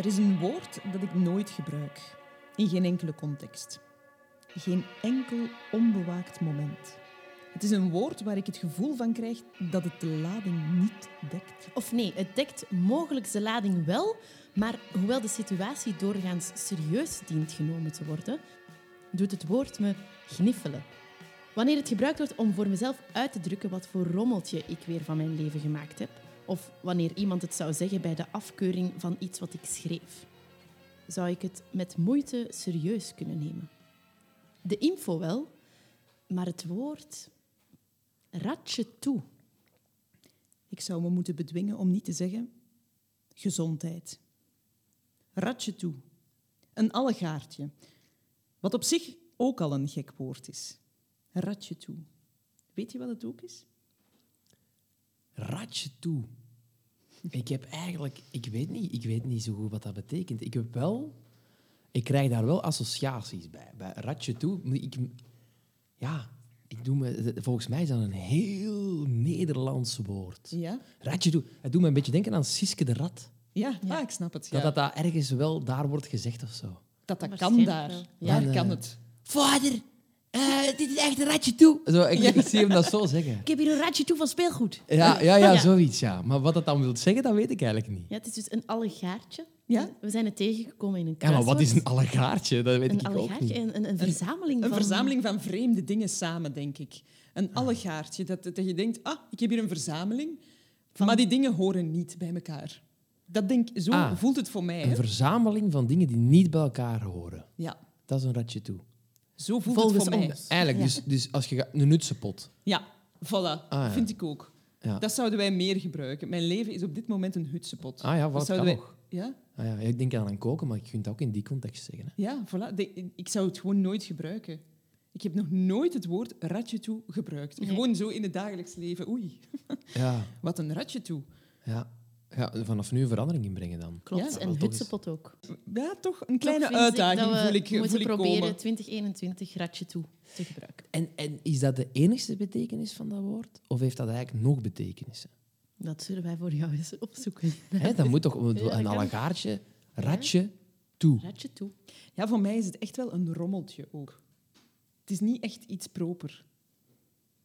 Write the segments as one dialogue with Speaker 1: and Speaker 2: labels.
Speaker 1: Er is een woord dat ik nooit gebruik. In geen enkele context. Geen enkel onbewaakt moment. Het is een woord waar ik het gevoel van krijg dat het de lading niet dekt.
Speaker 2: Of nee, het dekt mogelijk de lading wel, maar hoewel de situatie doorgaans serieus dient genomen te worden, doet het woord me gniffelen. Wanneer het gebruikt wordt om voor mezelf uit te drukken wat voor rommeltje ik weer van mijn leven gemaakt heb, of wanneer iemand het zou zeggen bij de afkeuring van iets wat ik schreef, zou ik het met moeite serieus kunnen nemen. De info wel, maar het woord ratje toe.
Speaker 1: Ik zou me moeten bedwingen om niet te zeggen gezondheid. Ratje toe. Een allegaartje. Wat op zich ook al een gek woord is. Ratje toe. Weet je wat het ook is?
Speaker 3: Ratje toe. Ik heb eigenlijk, ik weet niet, ik weet niet zo goed wat dat betekent. Ik heb wel, ik krijg daar wel associaties bij. Bij ratje toe, ik, ja, ik doe me, volgens mij is dat een heel Nederlands woord.
Speaker 1: Ja?
Speaker 3: Ratje toe. Het doet me een beetje denken aan Siske de Rat.
Speaker 1: Ja, Ah, ik snap het. Ja.
Speaker 3: Dat dat daar ergens wel daar wordt gezegd of zo.
Speaker 1: dat, dat kan daar. Daar
Speaker 3: Dan,
Speaker 1: kan
Speaker 3: eh,
Speaker 1: het.
Speaker 3: Vader, eh, dit is echt een ratje toe. Zo, ik, ik zie hem dat zo zeggen.
Speaker 2: Ik heb hier een ratje toe van speelgoed.
Speaker 3: Ja, ja, ja,
Speaker 2: Ja.
Speaker 3: zoiets, ja. Maar wat dat dan wil zeggen, dat weet ik eigenlijk niet.
Speaker 2: Ja, het is dus een allegaartje.
Speaker 1: Ja?
Speaker 2: We zijn het tegengekomen in een
Speaker 3: Ja, maar wat is een allegaartje? Dat weet
Speaker 2: Een
Speaker 3: ik ook
Speaker 2: allegaartje?
Speaker 3: niet.
Speaker 2: Een, een, een verzameling
Speaker 1: Een
Speaker 2: van...
Speaker 1: verzameling van vreemde dingen samen, denk ik. Een allegaartje. Dat, dat je denkt, ah, ik heb hier een verzameling, maar die dingen horen niet bij elkaar. Dat denk, zo
Speaker 3: Ah,
Speaker 1: voelt het voor mij.
Speaker 3: Een
Speaker 1: Hè?
Speaker 3: verzameling van dingen die niet bij elkaar horen.
Speaker 1: Ja,
Speaker 3: Dat is een ratje toe.
Speaker 1: Zo voelt
Speaker 2: Volgens
Speaker 1: het voor mij.
Speaker 2: ons.
Speaker 3: Eigenlijk,
Speaker 2: Ja.
Speaker 3: dus, dus als je gaat... Een nutsepot.
Speaker 1: Ja, voilà.
Speaker 3: ja.
Speaker 1: Vind ik ook.
Speaker 3: Ja.
Speaker 1: Dat zouden wij meer gebruiken. Mijn leven is op dit moment een hutsepot.
Speaker 3: Ah ja, wat kan
Speaker 1: zouden wij-
Speaker 3: nog.
Speaker 1: Ja,
Speaker 3: Ah, ja, ik denk aan een koken, maar je kunt het ook in die context zeggen. Hè.
Speaker 1: ja voilà. De- ik zou het gewoon nooit gebruiken. Ik heb nog nooit het woord ratje toe gebruikt.
Speaker 2: Nee.
Speaker 1: Gewoon zo in het dagelijks leven. Oei,
Speaker 3: Ja,
Speaker 1: wat een ratje toe.
Speaker 3: ja. Ja, vanaf nu een verandering inbrengen dan.
Speaker 2: Klopt,
Speaker 1: Ja,
Speaker 2: en hutsepot ook.
Speaker 1: Ja, toch een kleine
Speaker 2: Toch vind ik
Speaker 1: uitdaging
Speaker 2: dat we
Speaker 1: voel ik,
Speaker 2: moeten
Speaker 1: voel ik
Speaker 2: proberen
Speaker 1: komen.
Speaker 2: 2021 ratje toe te gebruiken.
Speaker 3: En, en is dat de enigste betekenis van dat woord? Of heeft dat eigenlijk nog betekenissen?
Speaker 2: Dat zullen wij voor jou eens opzoeken.
Speaker 3: Hè, dat moet toch een
Speaker 2: kan.
Speaker 3: allegaartje, ratje, toe.
Speaker 2: Ratje toe.
Speaker 1: Ja, voor mij is het echt wel een rommeltje ook. Het is niet echt iets proper.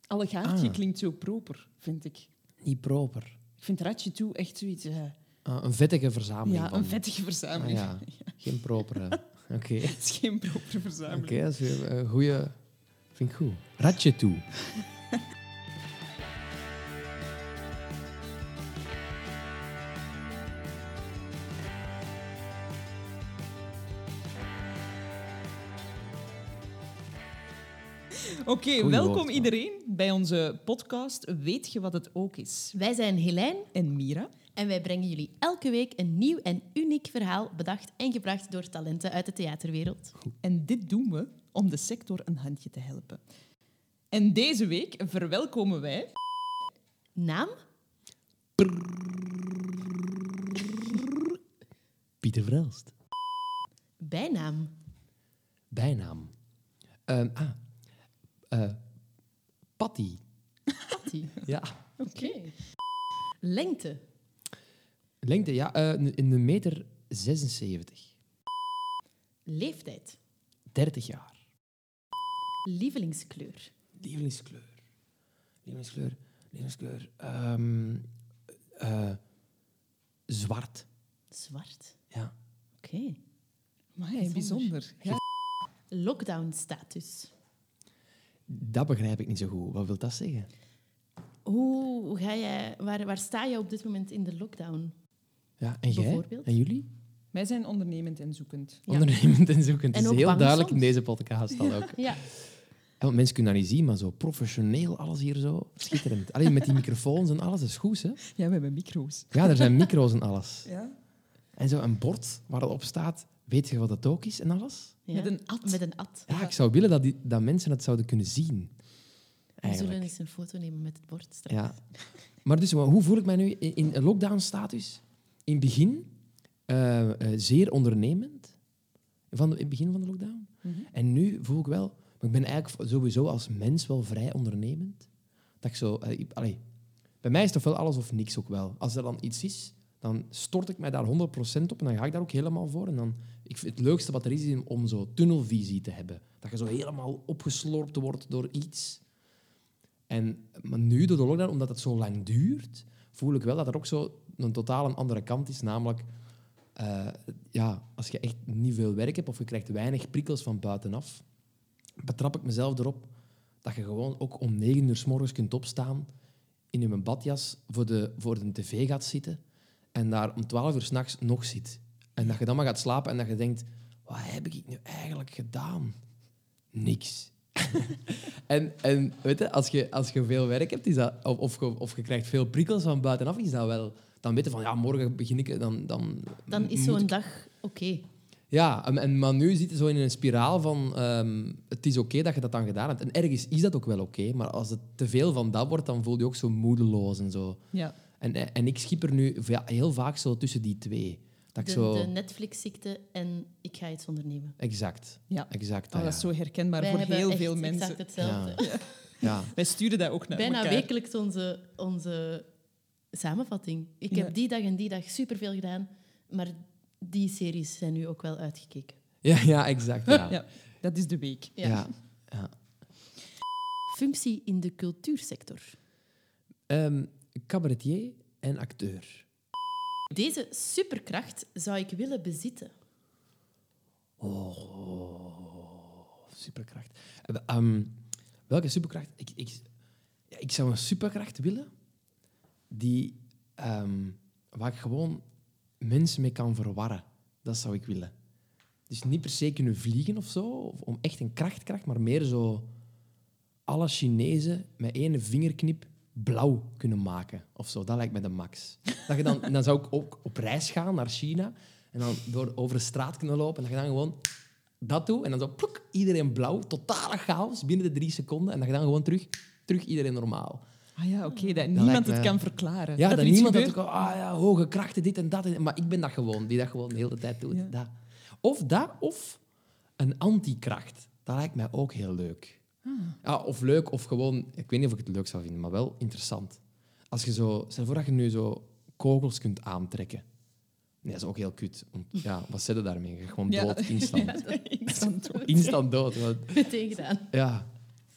Speaker 1: Allegaartje
Speaker 3: Ah.
Speaker 1: klinkt zo proper, vind ik.
Speaker 3: Niet proper.
Speaker 1: Ik vind ratje toe echt zoiets... eh,
Speaker 3: Ah, een vettige verzameling.
Speaker 1: ja,
Speaker 3: van-
Speaker 1: een vettige
Speaker 3: Ah,
Speaker 1: verzameling.
Speaker 3: ja. Geen propere. Oké.
Speaker 1: Het is geen propere verzameling.
Speaker 3: Oké, dat is een goede. Vind ik goed. Ratje toe.
Speaker 1: Oké, welkom
Speaker 3: woord,
Speaker 1: iedereen bij onze podcast Weet je wat het ook is?
Speaker 2: Wij zijn Helijn
Speaker 1: En Mira.
Speaker 2: en wij brengen jullie elke week een nieuw en uniek verhaal bedacht en gebracht door talenten uit de theaterwereld.
Speaker 1: En dit doen we om de sector een handje te helpen. En deze week verwelkomen wij...
Speaker 2: Naam?
Speaker 3: Pieter Vrelst.
Speaker 2: Bijnaam?
Speaker 3: Bijnaam. Ehm, ah. Eh, Patty.
Speaker 2: Patty.
Speaker 3: Ja.
Speaker 2: Oké. Lengte?
Speaker 3: Lengte, ja. eh, een een meter 76.
Speaker 2: Leeftijd?
Speaker 3: 30 jaar.
Speaker 2: Lievelingskleur?
Speaker 3: Lievelingskleur. Lievelingskleur. Lievelingskleur. Ehm, eh, zwart.
Speaker 2: Zwart.
Speaker 3: Ja.
Speaker 2: Oké.
Speaker 1: Maar
Speaker 2: Bijzonder.
Speaker 1: bijzonder. Ja.
Speaker 2: Lockdown-status?
Speaker 3: Dat begrijp ik niet zo goed. Wat wil dat zeggen?
Speaker 2: Hoe hoe ga jij, waar, waar sta je op dit moment in de lockdown?
Speaker 3: Ja, en jij?
Speaker 2: Bijvoorbeeld?
Speaker 3: En jullie?
Speaker 1: Wij zijn ondernemend en zoekend.
Speaker 2: Ja.
Speaker 3: Ondernemend en zoekend.
Speaker 2: En
Speaker 3: Het is heel duidelijk in deze podcast al ook.
Speaker 2: Ja.
Speaker 3: Ja, want mensen kunnen dat niet zien, maar zo professioneel alles hier zo. Schitterend. Alleen met die microfoons en alles, dat is goed, hè?
Speaker 1: Ja, we hebben micro's.
Speaker 3: Ja, er zijn micro's en alles.
Speaker 1: Ja?
Speaker 3: En zo een bord waar het op staat, weet je wat het ook is en alles?
Speaker 2: Ja.
Speaker 1: Met een at.
Speaker 2: Met een at.
Speaker 3: Ja, ik zou willen dat, die, dat mensen het zouden kunnen zien.
Speaker 2: We
Speaker 3: Eigenlijk.
Speaker 2: zullen eens een foto nemen met het bord straks.
Speaker 3: Ja. Maar dus, hoe voel ik mij nu in, lockdown-status? In het begin eh, eh, zeer ondernemend. Van de, in het begin van de lockdown.
Speaker 1: Mhm.
Speaker 3: En nu voel ik wel... Maar ik ben eigenlijk sowieso als mens wel vrij ondernemend. Dat ik zo... eh, ik- allee, bij mij is toch wel alles of niks ook wel. Als er dan iets is, dan stort ik mij daar 100% op en dan ga ik daar ook helemaal voor. En dan, ik vind het leukste wat er is, is om zo tunnelvisie te hebben. Dat je zo helemaal opgeslorpt wordt door iets. En, maar nu, door de lockdown, omdat het zo lang duurt, voel ik wel dat er ook zo een totaal een andere kant is. Namelijk, eh, ja, als je echt niet veel werk hebt of je krijgt weinig prikkels van buitenaf, betrap ik mezelf erop dat je gewoon ook om negen uur s morgens kunt opstaan, in je badjas voor de, voor de tv gaat zitten en daar om twaalf uur s'nachts nog zit. En dat je dan maar gaat slapen en dat je denkt, wat heb ik nu eigenlijk gedaan? Niks. en en weet je, als, je, als je veel werk hebt, is dat, of, of, je, of je krijgt veel prikkels van buitenaf, is dat wel... Dan weet je van, ja, morgen begin ik... Dan, dan,
Speaker 2: Dan is zo'n
Speaker 3: ik-
Speaker 2: dag oké.
Speaker 3: Ja, en, en, maar nu zit je zo in een spiraal van... ehm, het is oké dat je dat dan gedaan hebt. En ergens is dat ook wel oké, maar als het te veel van dat wordt, dan voel je ook zo moedeloos en zo.
Speaker 1: Ja.
Speaker 3: En, en ik schip er nu ja, heel vaak zo tussen die twee. Dat ik
Speaker 2: De,
Speaker 3: zo...
Speaker 2: de Netflix-ziekte en ik ga iets ondernemen.
Speaker 3: Exact.
Speaker 1: Ja.
Speaker 3: Exact,
Speaker 1: Oh,
Speaker 3: dat,
Speaker 1: dat is
Speaker 3: ja.
Speaker 1: zo herkenbaar
Speaker 2: Wij
Speaker 1: voor
Speaker 2: hebben
Speaker 1: heel
Speaker 2: echt
Speaker 1: veel
Speaker 2: exact
Speaker 1: mensen.
Speaker 2: hetzelfde.
Speaker 3: Ja.
Speaker 1: Wij sturen dat ook naar
Speaker 2: Bijna
Speaker 1: elkaar.
Speaker 2: wekelijks onze, onze samenvatting. Ik
Speaker 1: Ja.
Speaker 2: heb die dag en die dag superveel gedaan, maar die series zijn nu ook wel uitgekeken.
Speaker 3: Ja, ja, exact. Ja.
Speaker 1: Ja, dat is de week.
Speaker 2: Ja.
Speaker 3: Ja. ja.
Speaker 2: Functie in de cultuursector.
Speaker 3: Ehm, cabaretier en acteur.
Speaker 2: Deze superkracht zou ik willen bezitten.
Speaker 3: Oh, superkracht. Eh, ehm, welke superkracht? Ik, ik, ja, ik zou een superkracht willen die, ehm, waar ik gewoon mensen mee kan verwarren. Dat zou ik willen. Dus niet per se kunnen vliegen of zo, of om echt een krachtkracht, maar meer zo alle Chinezen met één vingerknip blauw kunnen maken. Of zo. Dat lijkt me de max. Dat je dan, dan zou ik ook op reis gaan naar China en dan door, over de straat kunnen lopen en dat je dan gewoon dat doet en dan zo pluk, iedereen blauw, totale chaos binnen de drie seconden en dat je dan gewoon terug, terug iedereen normaal.
Speaker 1: Ah ja, oké, dat niemand het kan verklaren.
Speaker 3: Ja,
Speaker 1: dat
Speaker 3: dat, niemand dat
Speaker 1: gebeurt.
Speaker 3: ook, ah ja, hoge krachten, dit en dat. Maar ik ben dat gewoon, die dat gewoon de hele tijd doet.
Speaker 1: Ja.
Speaker 3: Dat. Of dat, of een antikracht. Dat lijkt mij ook heel leuk.
Speaker 1: Ah.
Speaker 3: Ja, of leuk, of gewoon... Ik weet niet of ik het leuk zou vinden, maar wel interessant. Als je zo... Stel voor dat je nu zo kogels kunt aantrekken. Nee, dat is ook heel kut. Want, ja, wat zit je daarmee? Je gewoon
Speaker 1: Ja.
Speaker 3: dood, instant.
Speaker 1: Instant dood.
Speaker 3: Instant dood. want-
Speaker 2: Meteen gedaan.
Speaker 3: ja.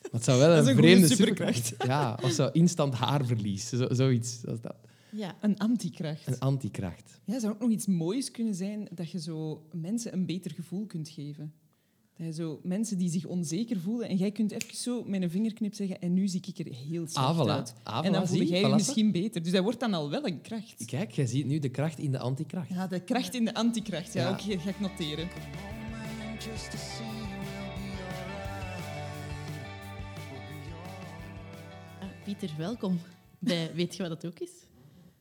Speaker 3: Maar het zou wel
Speaker 1: Dat
Speaker 3: een,
Speaker 1: is een goede
Speaker 3: vreemde
Speaker 1: superkracht.
Speaker 3: Ja, of zo instant haarverlies. Zo, zoiets. Dat is dat.
Speaker 2: Ja.
Speaker 1: Een antikracht.
Speaker 3: Een antikracht.
Speaker 1: Ja, zou ook nog iets moois kunnen zijn dat je zo mensen een beter gevoel kunt geven. Dat zo mensen die zich onzeker voelen en jij kunt even zo met een vingerknip zeggen en nu zie ik er heel slecht
Speaker 3: Ah, voilà.
Speaker 1: uit.
Speaker 3: Ah,
Speaker 1: en dan voel
Speaker 3: zie,
Speaker 1: jij je misschien beter. Dus dat wordt dan al wel een kracht.
Speaker 3: Kijk, jij ziet nu de kracht in de antikracht.
Speaker 1: Ja, de kracht in de antikracht. Ja,
Speaker 3: Ja.
Speaker 1: oké, ga ik noteren.
Speaker 2: Ah, Pieter, welkom bij Weet je wat het ook is?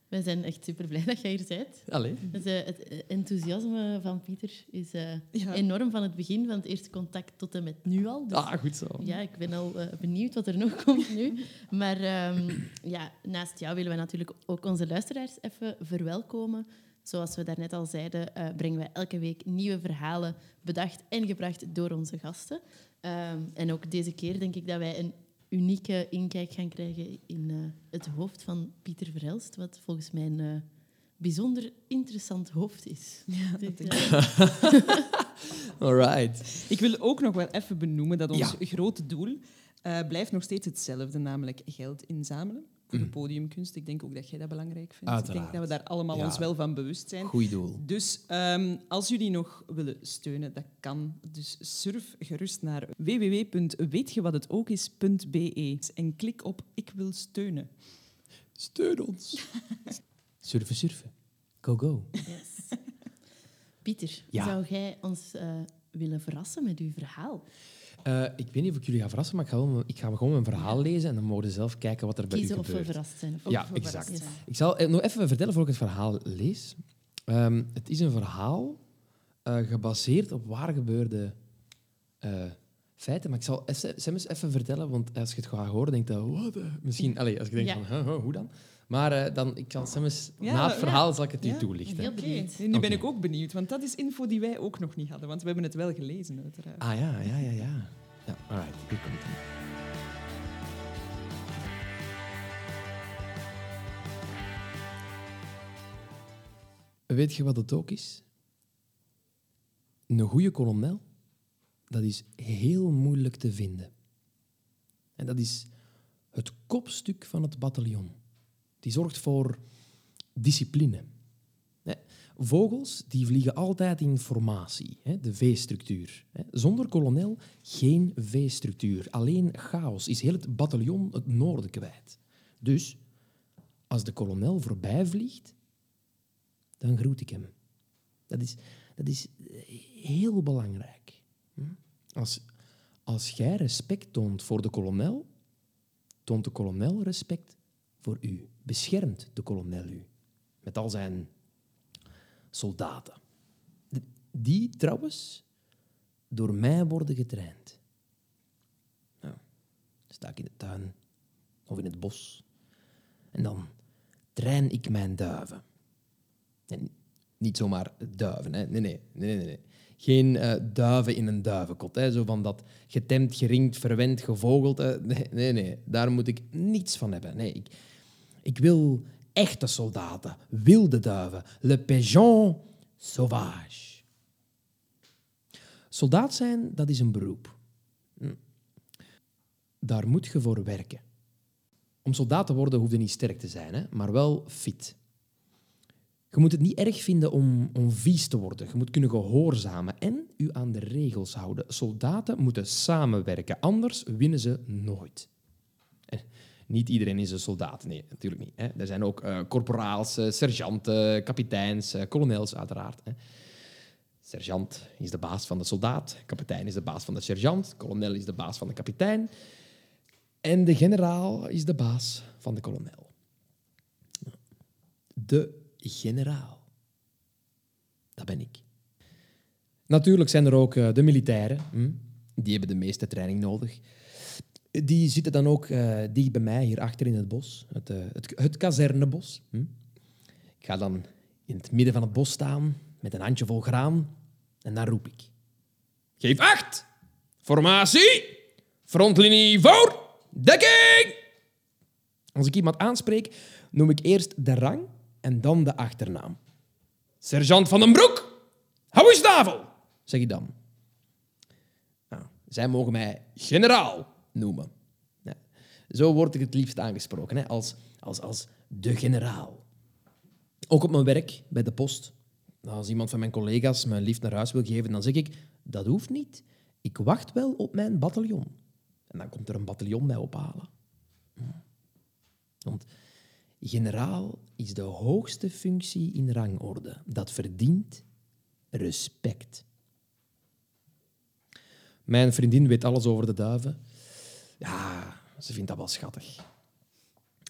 Speaker 2: Wij zijn echt super blij dat jij hier bent.
Speaker 3: Allee.
Speaker 2: Dus, eh, het enthousiasme van Pieter is eh,
Speaker 1: Ja.
Speaker 2: enorm van het begin van het eerste contact tot en met nu al. Dus
Speaker 3: Ah, goed zo.
Speaker 2: ja, ik ben al eh, benieuwd wat er nog komt nu. Maar ehm, ja, naast jou willen we natuurlijk ook onze luisteraars even verwelkomen. Zoals we daarnet al zeiden, eh, brengen wij elke week nieuwe verhalen bedacht en gebracht door onze gasten. Ehm, en ook deze keer denk ik dat wij een unieke inkijk gaan krijgen in eh, het hoofd van Pieter Verhelst, wat volgens mij een eh, bijzonder interessant hoofd is.
Speaker 1: Ja, dat denk
Speaker 2: eh,
Speaker 1: ik.
Speaker 3: Alright.
Speaker 1: Ik wil ook nog wel even benoemen dat ons
Speaker 3: Ja.
Speaker 1: grote doel eh, blijft nog steeds hetzelfde, namelijk geld inzamelen voor de podiumkunst. Ik denk ook dat jij dat belangrijk vindt. Ik denk dat we daar allemaal
Speaker 3: Ja.
Speaker 1: ons wel van bewust zijn.
Speaker 3: Goeie doel.
Speaker 1: Dus ehm, als jullie nog willen steunen, dat kan. Dus surf gerust naar www.weetjewathetokis.be en klik op Ik wil steunen.
Speaker 3: Steun ons. surfen, surfen. Go, go.
Speaker 2: yes. Pieter,
Speaker 3: Ja.
Speaker 2: zou jij ons eh, willen verrassen met uw verhaal?
Speaker 3: Eh, ik weet niet of ik jullie ga verrassen, maar ik ga, wel, ik ga gewoon mijn verhaal lezen en dan mogen we zelf kijken wat er bij u
Speaker 2: Kiezen of we
Speaker 3: gebeurt.
Speaker 2: verrast zijn. Of
Speaker 3: Ja,
Speaker 2: of
Speaker 3: exact.
Speaker 2: zijn.
Speaker 3: Ik zal eh, nog even vertellen voor ik het verhaal lees. Ehm, het is een verhaal eh, gebaseerd op waar gebeurde feiten. Maar ik zal Sam eens even vertellen, want als je het gaat horen, denk je... Wat? Misschien, allez, als je denkt
Speaker 2: Ja.
Speaker 3: van, huh, huh, hoe dan? Maar eh, dan, ik
Speaker 1: Ja,
Speaker 3: na het
Speaker 1: ja.
Speaker 3: verhaal zal ik het u
Speaker 1: Ja.
Speaker 3: toelichten.
Speaker 2: Heel
Speaker 1: Oké,
Speaker 2: benieuwd.
Speaker 1: Nu ben ik ook benieuwd, want dat is info die wij ook nog niet hadden, want we hebben het wel gelezen, uiteraard.
Speaker 3: Ah ja, ja, ja, ja. Ja, alright, hier komt het. Weet je wat het ook is? Een goede kolonel, dat is heel moeilijk te vinden. En dat is het kopstuk van het bataljon. Die zorgt voor discipline. Vogels die vliegen altijd in formatie, de V-structuur. Zonder kolonel geen V-structuur. Alleen chaos is heel het bataljon het noorden kwijt. Dus als de kolonel voorbij vliegt, dan groet ik hem. Dat is, dat is eh, heel belangrijk. Hm? Als, als jij respect toont voor de kolonel, toont de kolonel respect voor u. Beschermt de kolonel u. Met al zijn soldaten. Die trouwens door mij worden getraind. Nou, sta ik in de tuin of in het bos en dan train ik mijn duiven. En niet zomaar duiven, hè. Nee, nee, nee, nee. Geen eh, duiven in een duivenkot. Hè. Zo van dat getemd, geringd, verwend, gevogeld. Nee, nee, nee. Daar moet ik niets van hebben. Nee, ik, ik wil echte soldaten, wilde duiven. Le pigeon sauvage. Soldaat zijn, dat is een beroep. Hm. Daar moet je voor werken. Om soldaat te worden hoef je niet sterk te zijn, hè, maar wel fit. Je moet het niet erg vinden om, om vies te worden. Je moet kunnen gehoorzamen en u aan de regels houden. Soldaten moeten samenwerken, anders winnen ze nooit. Niet iedereen is een soldaat, nee, natuurlijk niet. Hè. Er zijn ook eh, corporaals, eh, sergeanten, kapiteins, eh, kolonels uiteraard. Hè. Sergeant is de baas van de soldaat, kapitein is de baas van de sergeant, kolonel is de baas van de kapitein en de generaal is de baas van de kolonel. De generaal. Dat ben ik. Natuurlijk zijn er ook de militairen. Hm? Die hebben de meeste training nodig. Die zitten dan ook eh, dicht bij mij, hier achter in het bos. Het, eh, het, het kazernebos. Hm? Ik ga dan in het midden van het bos staan met een handje vol graan. En dan roep ik. Geef acht! Formatie! Frontlinie voor! Dekking! Als ik iemand aanspreek, noem ik eerst de rang en dan de achternaam. Sergeant van den Broek! Hou eens! Zeg ik dan. Nou, zij mogen mij generaal noemen. Ja, zo word ik het liefst aangesproken, hè, als, als, als de generaal. Ook op mijn werk, bij de post. Als iemand van mijn collega's me lief naar huis wil geven, dan zeg ik, dat hoeft niet. Ik wacht wel op mijn bataljon. En dan komt er een bataljon mij ophalen. Want generaal is de hoogste functie in rangorde. Dat verdient respect. Mijn vriendin weet alles over de duiven. Ze vindt dat wel schattig.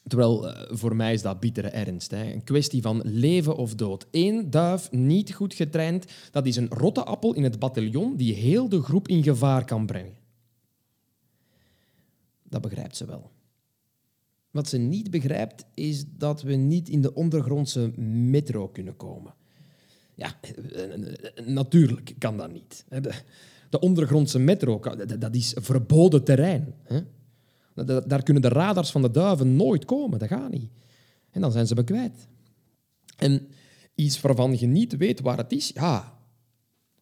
Speaker 3: Terwijl eh, voor mij is dat bittere ernst. Hè. Een kwestie van leven of dood. Eén duif niet goed getraind, dat is een rotte appel in het bataljon die heel de groep in gevaar kan brengen. Dat begrijpt ze wel. Wat ze niet begrijpt, is dat we niet in de ondergrondse metro kunnen komen. Ja, eh, eh, natuurlijk kan dat niet. De, de ondergrondse metro, dat is verboden terrein. hè. Da- Daar kunnen de radars van de duiven nooit komen, dat gaat niet. En dan zijn ze me kwijt. En iets waarvan je niet weet waar het is, ja,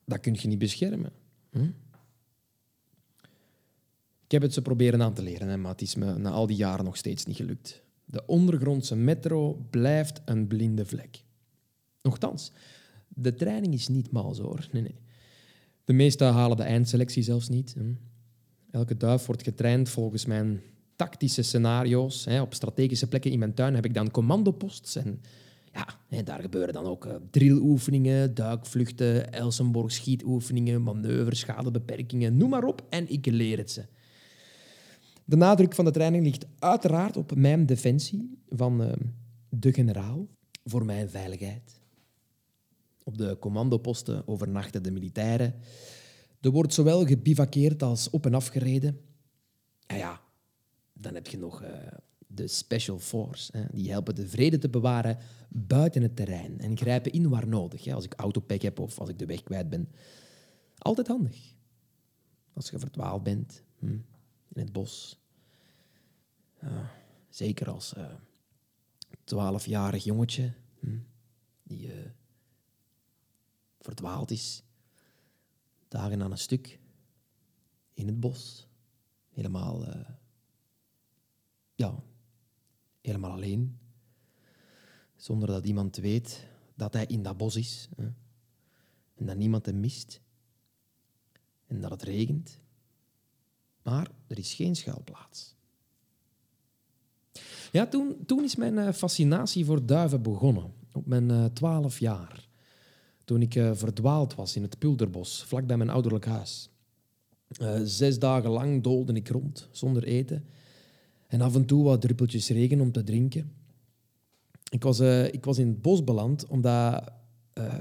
Speaker 3: dat kun je niet beschermen. Hm? Ik heb het ze proberen aan te leren, hè, maar het is me na al die jaren nog steeds niet gelukt. De ondergrondse metro blijft een blinde vlek. Nochtans, de training is niet mals hoor. Nee, nee. De meesten halen de eindselectie zelfs niet. Hm. Elke duif wordt getraind volgens mijn tactische scenario's. Hè. Op strategische plekken in mijn tuin heb ik dan commandoposts. En ja, hè, daar gebeuren dan ook uh, drilloefeningen, duikvluchten, Elsenborg schietoefeningen, manoeuvres, schadebeperkingen, noem maar op. En ik leer het ze. De nadruk van de training ligt uiteraard op mijn defensie van eh, de generaal voor mijn veiligheid. Op de commandoposten overnachten de militairen. Er wordt zowel gebivakkeerd als op- en afgereden. En ja, dan heb je nog eh, de Special Force. Hè. Die helpen de vrede te bewaren buiten het terrein en grijpen in waar nodig. Hè. Als ik autopech heb of als ik de weg kwijt ben. Altijd handig. Als je verdwaald bent hm, in het bos. Zeker als twaalfjarig jongetje hm, die eh, verdwaald is. Dagen aan een stuk. In het bos. Helemaal... eh, ja, helemaal alleen. Zonder dat iemand weet dat hij in dat bos is. Hè. En dat niemand hem mist. En dat het regent. Maar er is geen schuilplaats. Ja, toen, toen is mijn eh, fascinatie voor duiven begonnen. Op mijn eh, twaalf jaar. Toen ik eh, verdwaald was in het Pulderbos, vlak bij mijn ouderlijk huis. Eh, zes dagen lang doolde ik rond, zonder eten. En af en toe wat druppeltjes regen om te drinken. Ik was, eh, ik was in het bos beland omdat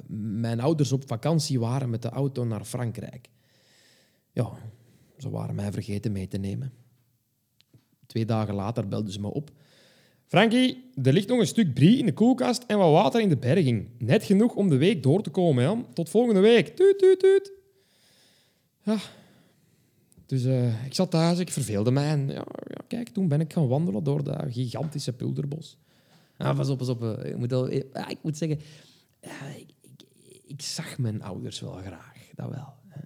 Speaker 3: mijn ouders op vakantie waren met de auto naar Frankrijk. Ja, ze waren mij vergeten mee te nemen. Twee dagen later belden ze me op. Frankie, er ligt nog een stuk brie in de koelkast en wat water in de berging. Net genoeg om de week door te komen. Ja. Tot volgende week. Tuut, tuut, tuut. Ja. Dus eh, ik zat thuis, ik verveelde mij. En ja, ja, kijk, toen ben ik gaan wandelen door dat gigantische pulderbos. Ah, pas op, pas op. eh, Ik moet, al, eh, ik moet zeggen, ik, ik, ik zag mijn ouders wel graag. Dat wel. hè.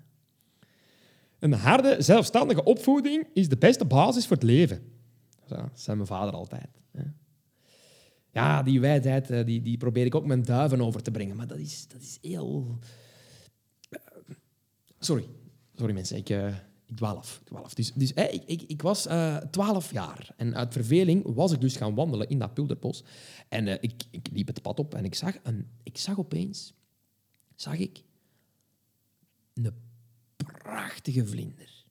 Speaker 3: Een harde, zelfstandige opvoeding is de beste basis voor het leven. Zo, zei mijn vader altijd. Ja, die wijsheid eh, die, die probeer ik ook mijn duiven over te brengen. Maar dat is, dat is heel... Eh, Sorry. Sorry mensen, ik, eh, ik dwaal af. Ik. Dus, dus ik, ik, ik was twaalf jaar. En uit verveling was ik dus gaan wandelen in dat pulderbos. En ik, ik liep het pad op en ik zag, een, ik zag opeens... Zag ik een prachtige vlinder.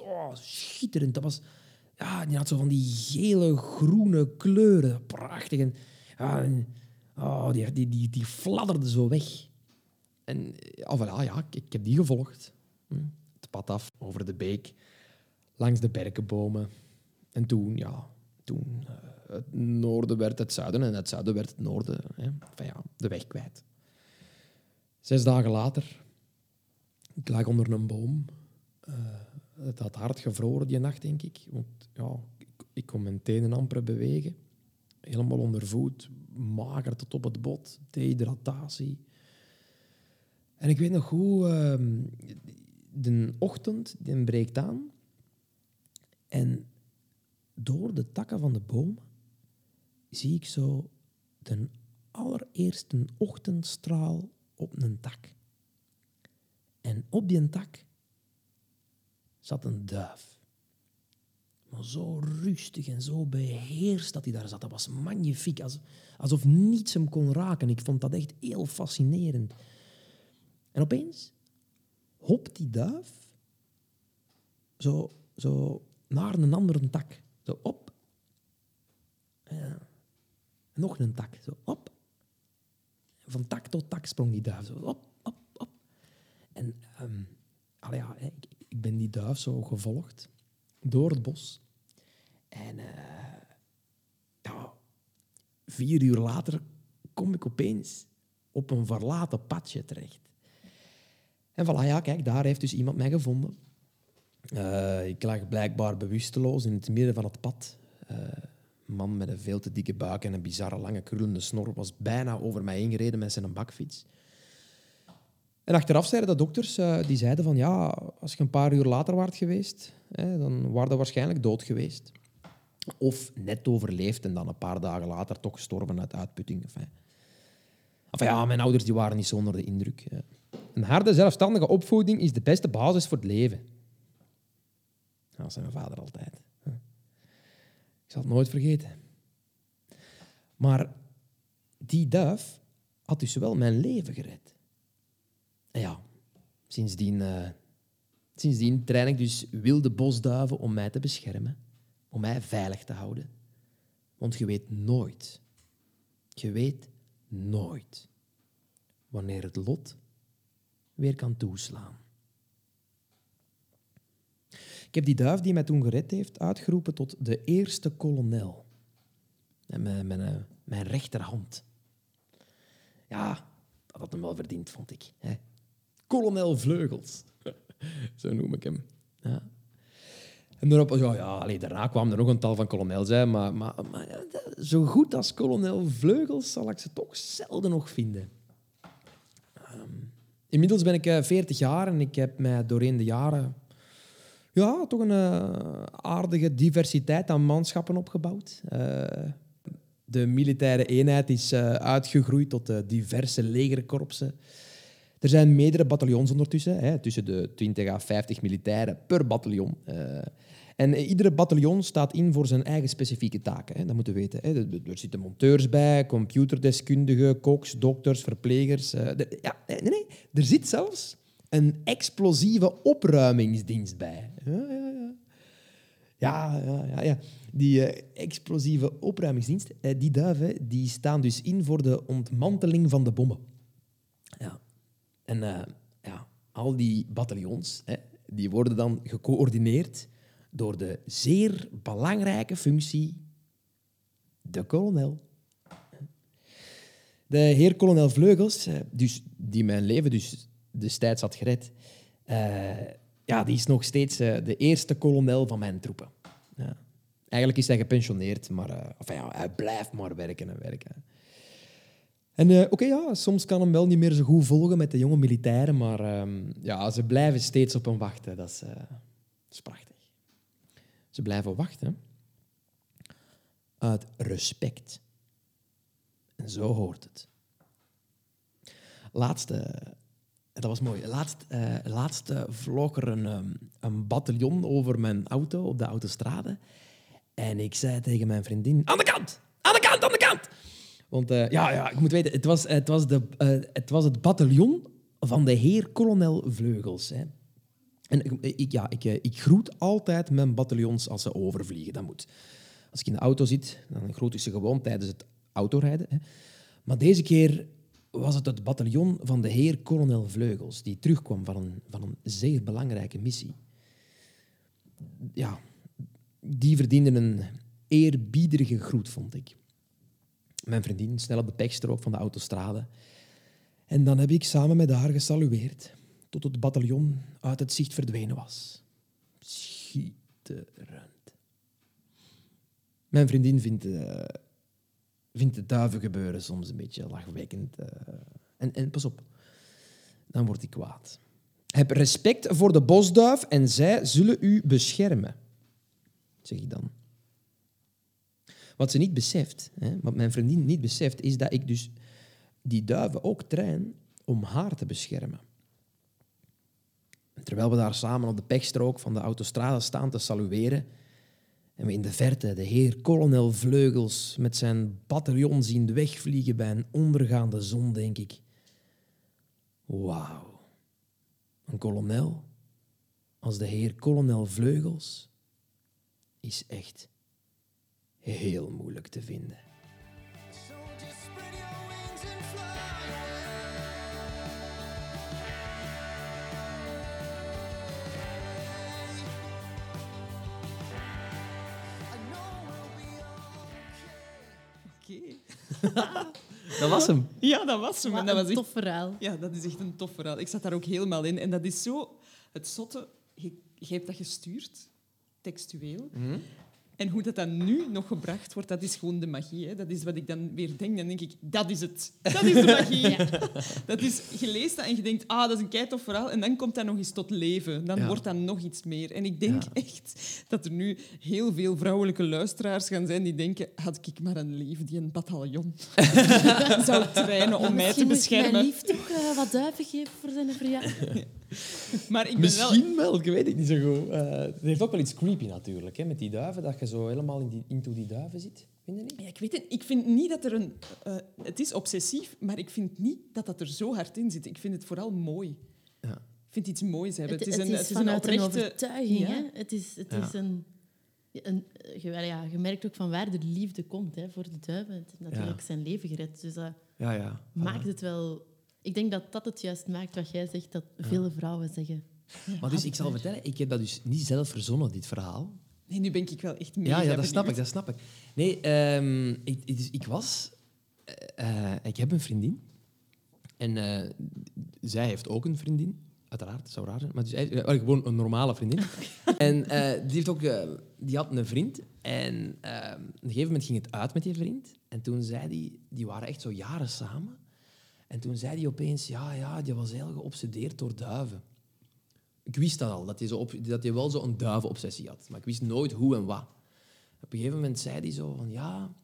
Speaker 3: Oh, schitterend. Dat was... Ja, die had zo van die gele, groene kleuren. Prachtig. En, oh, die, die, die, fladderde zo weg. En ja, voilà, ja, ik, heb die gevolgd. Hm. Het pad af, over de beek, langs de berkenbomen. En toen, ja, toen eh, het noorden werd het zuiden en het zuiden werd het noorden. Ja, de weg kwijt. Zes dagen later, ik lag onder een boom. Eh, het had hard gevroren die nacht, denk ik. Want ja, ik, kon mijn tenen amper bewegen. Helemaal onder voet, mager tot op het bot, dehydratatie. En ik weet nog hoe ehm, de ochtend die breekt aan. En door de takken van de boom zie ik zo de allereerste ochtendstraal op een tak. En op die tak zat een duif. Maar zo rustig en zo beheerst dat hij daar zat. Dat was magnifiek. Als- Alsof niets hem kon raken. Ik vond dat echt heel fascinerend. En opeens hopt die duif zo, zo naar een andere tak. Zo op. Ja. Nog een tak. Zo op. En van tak tot tak sprong die duif. Zo op, op, op. En allee, ja, ik, ik ben die duif zo gevolgd door het bos. En eh, vier uur later kom ik opeens op een verlaten padje terecht. En voilà, ja, kijk, daar heeft dus iemand mij gevonden. Eh, ik lag blijkbaar bewusteloos in het midden van het pad. Eh, een man met een veel te dikke buik en een bizarre lange krullende snor was bijna over mij heen gereden met zijn bakfiets. En achteraf zeiden de dokters, eh, die zeiden van ja, als je een paar uur later waart geweest, hè, dan waren je waarschijnlijk dood geweest. Of net overleefd en dan een paar dagen later toch gestorven uit uitputting. Enfin, ja, mijn ouders die waren niet zo onder de indruk. Een harde, zelfstandige opvoeding is de beste basis voor het leven. Dat zei mijn vader altijd. Ik zal het nooit vergeten. Maar die duif had dus wel mijn leven gered. Ja, sindsdien, eh, sindsdien train ik dus wilde bosduiven om mij te beschermen, om mij veilig te houden. Want je weet nooit, je weet nooit wanneer het lot weer kan toeslaan. Ik heb die duif die mij toen gered heeft uitgeroepen tot de eerste kolonel. En mijn, mijn, eh, rechterhand. Ja, dat had hem wel verdiend, vond ik. Hè. Kolonel Vleugels. Zo noem ik hem. Ja. En daarop, ja, ja allee, daarna kwamen er nog een tal van kolonels, hè, maar, maar, maar zo goed als kolonel Vleugels zal ik ze toch zelden nog vinden. Ehm, inmiddels ben ik eh, 40 jaar en ik heb mij doorheen de jaren ja, toch een eh, aardige diversiteit aan manschappen opgebouwd. Eh, de militaire eenheid is eh, uitgegroeid tot eh, diverse legerkorpsen. Er zijn meerdere bataljons ondertussen, hè, tussen de 20 à 50 militairen per bataljon. Eh, en iedere bataljon staat in voor zijn eigen specifieke taken. Hè. Dat moeten we weten. Hè. Er- zitten monteurs bij, computerdeskundigen, koks, dokters, verplegers. eh, ja, nee, nee, er zit zelfs een explosieve opruimingsdienst bij. Ja, ja, ja. Ja, ja, ja, ja. Die eh, explosieve opruimingsdienst, die duiven, die staan dus in voor de ontmanteling van de bommen. En eh, ja, al die bataljons, hè, die worden dan gecoördineerd door de zeer belangrijke functie de kolonel. De heer kolonel Vleugels, eh, dus, die mijn leven dus destijds had gered, eh, ja, die is nog steeds de eerste kolonel van mijn troepen. Ja. Eigenlijk is hij gepensioneerd, maar ja, hij blijft maar werken en werken. En eh, oké, ja, soms kan hem wel niet meer zo goed volgen met de jonge militairen, maar ehm, ja, ze blijven steeds op hem wachten. Dat is, eh, prachtig. Ze blijven wachten uit respect. En zo hoort het. Laatste, dat was mooi. Laatst, eh, laatst eh, vloog er een, ehm, een bataljon over mijn auto op de autostrade. En ik zei tegen mijn vriendin: Aan de kant! Aan de kant! Aan de kant! Eh, ja, ja, ik moet weten, het was, het was, de, eh, het, was het bataljon van de heer kolonel Vleugels. Hè. En ik, ja, ik, eh, ik groet altijd mijn bataljons als ze overvliegen. Dat moet. Als ik in de auto zit, dan groet ik ze gewoon tijdens het autorijden. Hè. Maar deze keer was het het bataljon van de heer kolonel Vleugels, die terugkwam van een, van een zeer belangrijke missie. Ja, die verdienden een eerbiedige groet, vond ik. Mijn vriendin snel op de pechstrook van de autostrade. En dan heb ik samen met haar gesalueerd tot het bataljon uit het zicht verdwenen was. Schitterend. Mijn vriendin vindt, eh, vindt het duivengebeuren soms een beetje lachwekkend. eh. en, en pas op, dan word ik kwaad. Heb respect voor de bosduif en zij zullen u beschermen, zeg ik dan. Wat ze niet beseft, hè, wat mijn vriendin niet beseft, is dat ik dus die duiven ook train om haar te beschermen. En terwijl we daar samen op de pechstrook van de autostrade staan te salueren en we in de verte de heer kolonel Vleugels met zijn bataljon zien wegvliegen bij een ondergaande zon, denk ik, wauw, een kolonel als de heer kolonel Vleugels is echt heel moeilijk te vinden.
Speaker 4: Okay.
Speaker 1: Oké.
Speaker 3: Dat was hem.
Speaker 1: Ja, dat was hem.
Speaker 2: Wat
Speaker 1: En dat
Speaker 2: een
Speaker 1: was echt,
Speaker 2: tof verhaal.
Speaker 1: ja, dat is echt een tof verhaal. Ik zat daar ook helemaal in. En dat is zo... Het zotte... Je, je hebt dat gestuurd, textueel. En hoe dat dan nu nog gebracht wordt, dat is gewoon de magie. Hè. Dat is wat ik dan weer denk. Dan denk ik, dat is het. Dat is de magie. Dat is, je leest dat en je denkt, ah, dat is een keitof verhaal. En dan komt dat nog eens tot leven. Dan
Speaker 3: Ja.
Speaker 1: wordt dat nog iets meer. En ik denk
Speaker 3: Ja.
Speaker 1: echt dat er nu heel veel vrouwelijke luisteraars gaan zijn die denken, had ik maar een lief die een bataljon zou trainen om mij te
Speaker 2: Misschien moest mijn
Speaker 1: beschermen.
Speaker 2: lief toch eh, wat duiven geven voor zijn verjaardag.
Speaker 1: Maar ik wel...
Speaker 3: Misschien wel, ik weet het niet zo goed. Eh, het heeft ook wel iets creepy natuurlijk, hè, met die duiven, dat je zo helemaal in die, into die duiven zit. Vind je niet?
Speaker 1: Ja, ik weet het. Ik vind niet dat er een... eh, het is obsessief, maar ik vind niet dat dat er zo hard in zit. Ik vind het vooral mooi.
Speaker 3: Ja.
Speaker 1: Ik vind iets moois hebben.
Speaker 2: Het,
Speaker 1: Het, is een,
Speaker 2: het
Speaker 1: het
Speaker 2: is
Speaker 1: is een oprechte...
Speaker 2: overtuiging.
Speaker 1: Ja.
Speaker 2: Hè? Het is, het
Speaker 3: Ja.
Speaker 2: is een, een, je, ja, je merkt ook van waar de liefde komt hè, voor de duiven. Het heeft natuurlijk
Speaker 3: Ja.
Speaker 2: zijn leven gered. Dus dat
Speaker 3: Ja, ja.
Speaker 2: maakt het wel... Ik denk dat dat het juist maakt wat jij zegt, dat vele vrouwen zeggen.
Speaker 3: Maar dus ik zal vertellen, ik heb dat dus niet zelf verzonnen, dit verhaal.
Speaker 1: Nee, nu ben ik wel echt mega
Speaker 3: Ja, ja dat snap ik, dat snap ik. Nee, ehm, ik, ik, dus ik was... eh, eh, ik heb een vriendin. En eh, zij heeft ook een vriendin. Uiteraard, het zou raar zijn. Maar dus, gewoon een normale vriendin. en eh, die, heeft ook, die had een vriend. En ehm, op een gegeven moment ging het uit met die vriend. En toen zei die... Die waren echt zo jaren samen. En toen zei hij opeens, ja, ja, die was heel geobsedeerd door duiven. Ik wist dat al, dat hij, zo op, dat hij wel zo'n duivenobsessie had. Maar ik wist nooit hoe en wat. Op een gegeven moment zei hij zo van, ja...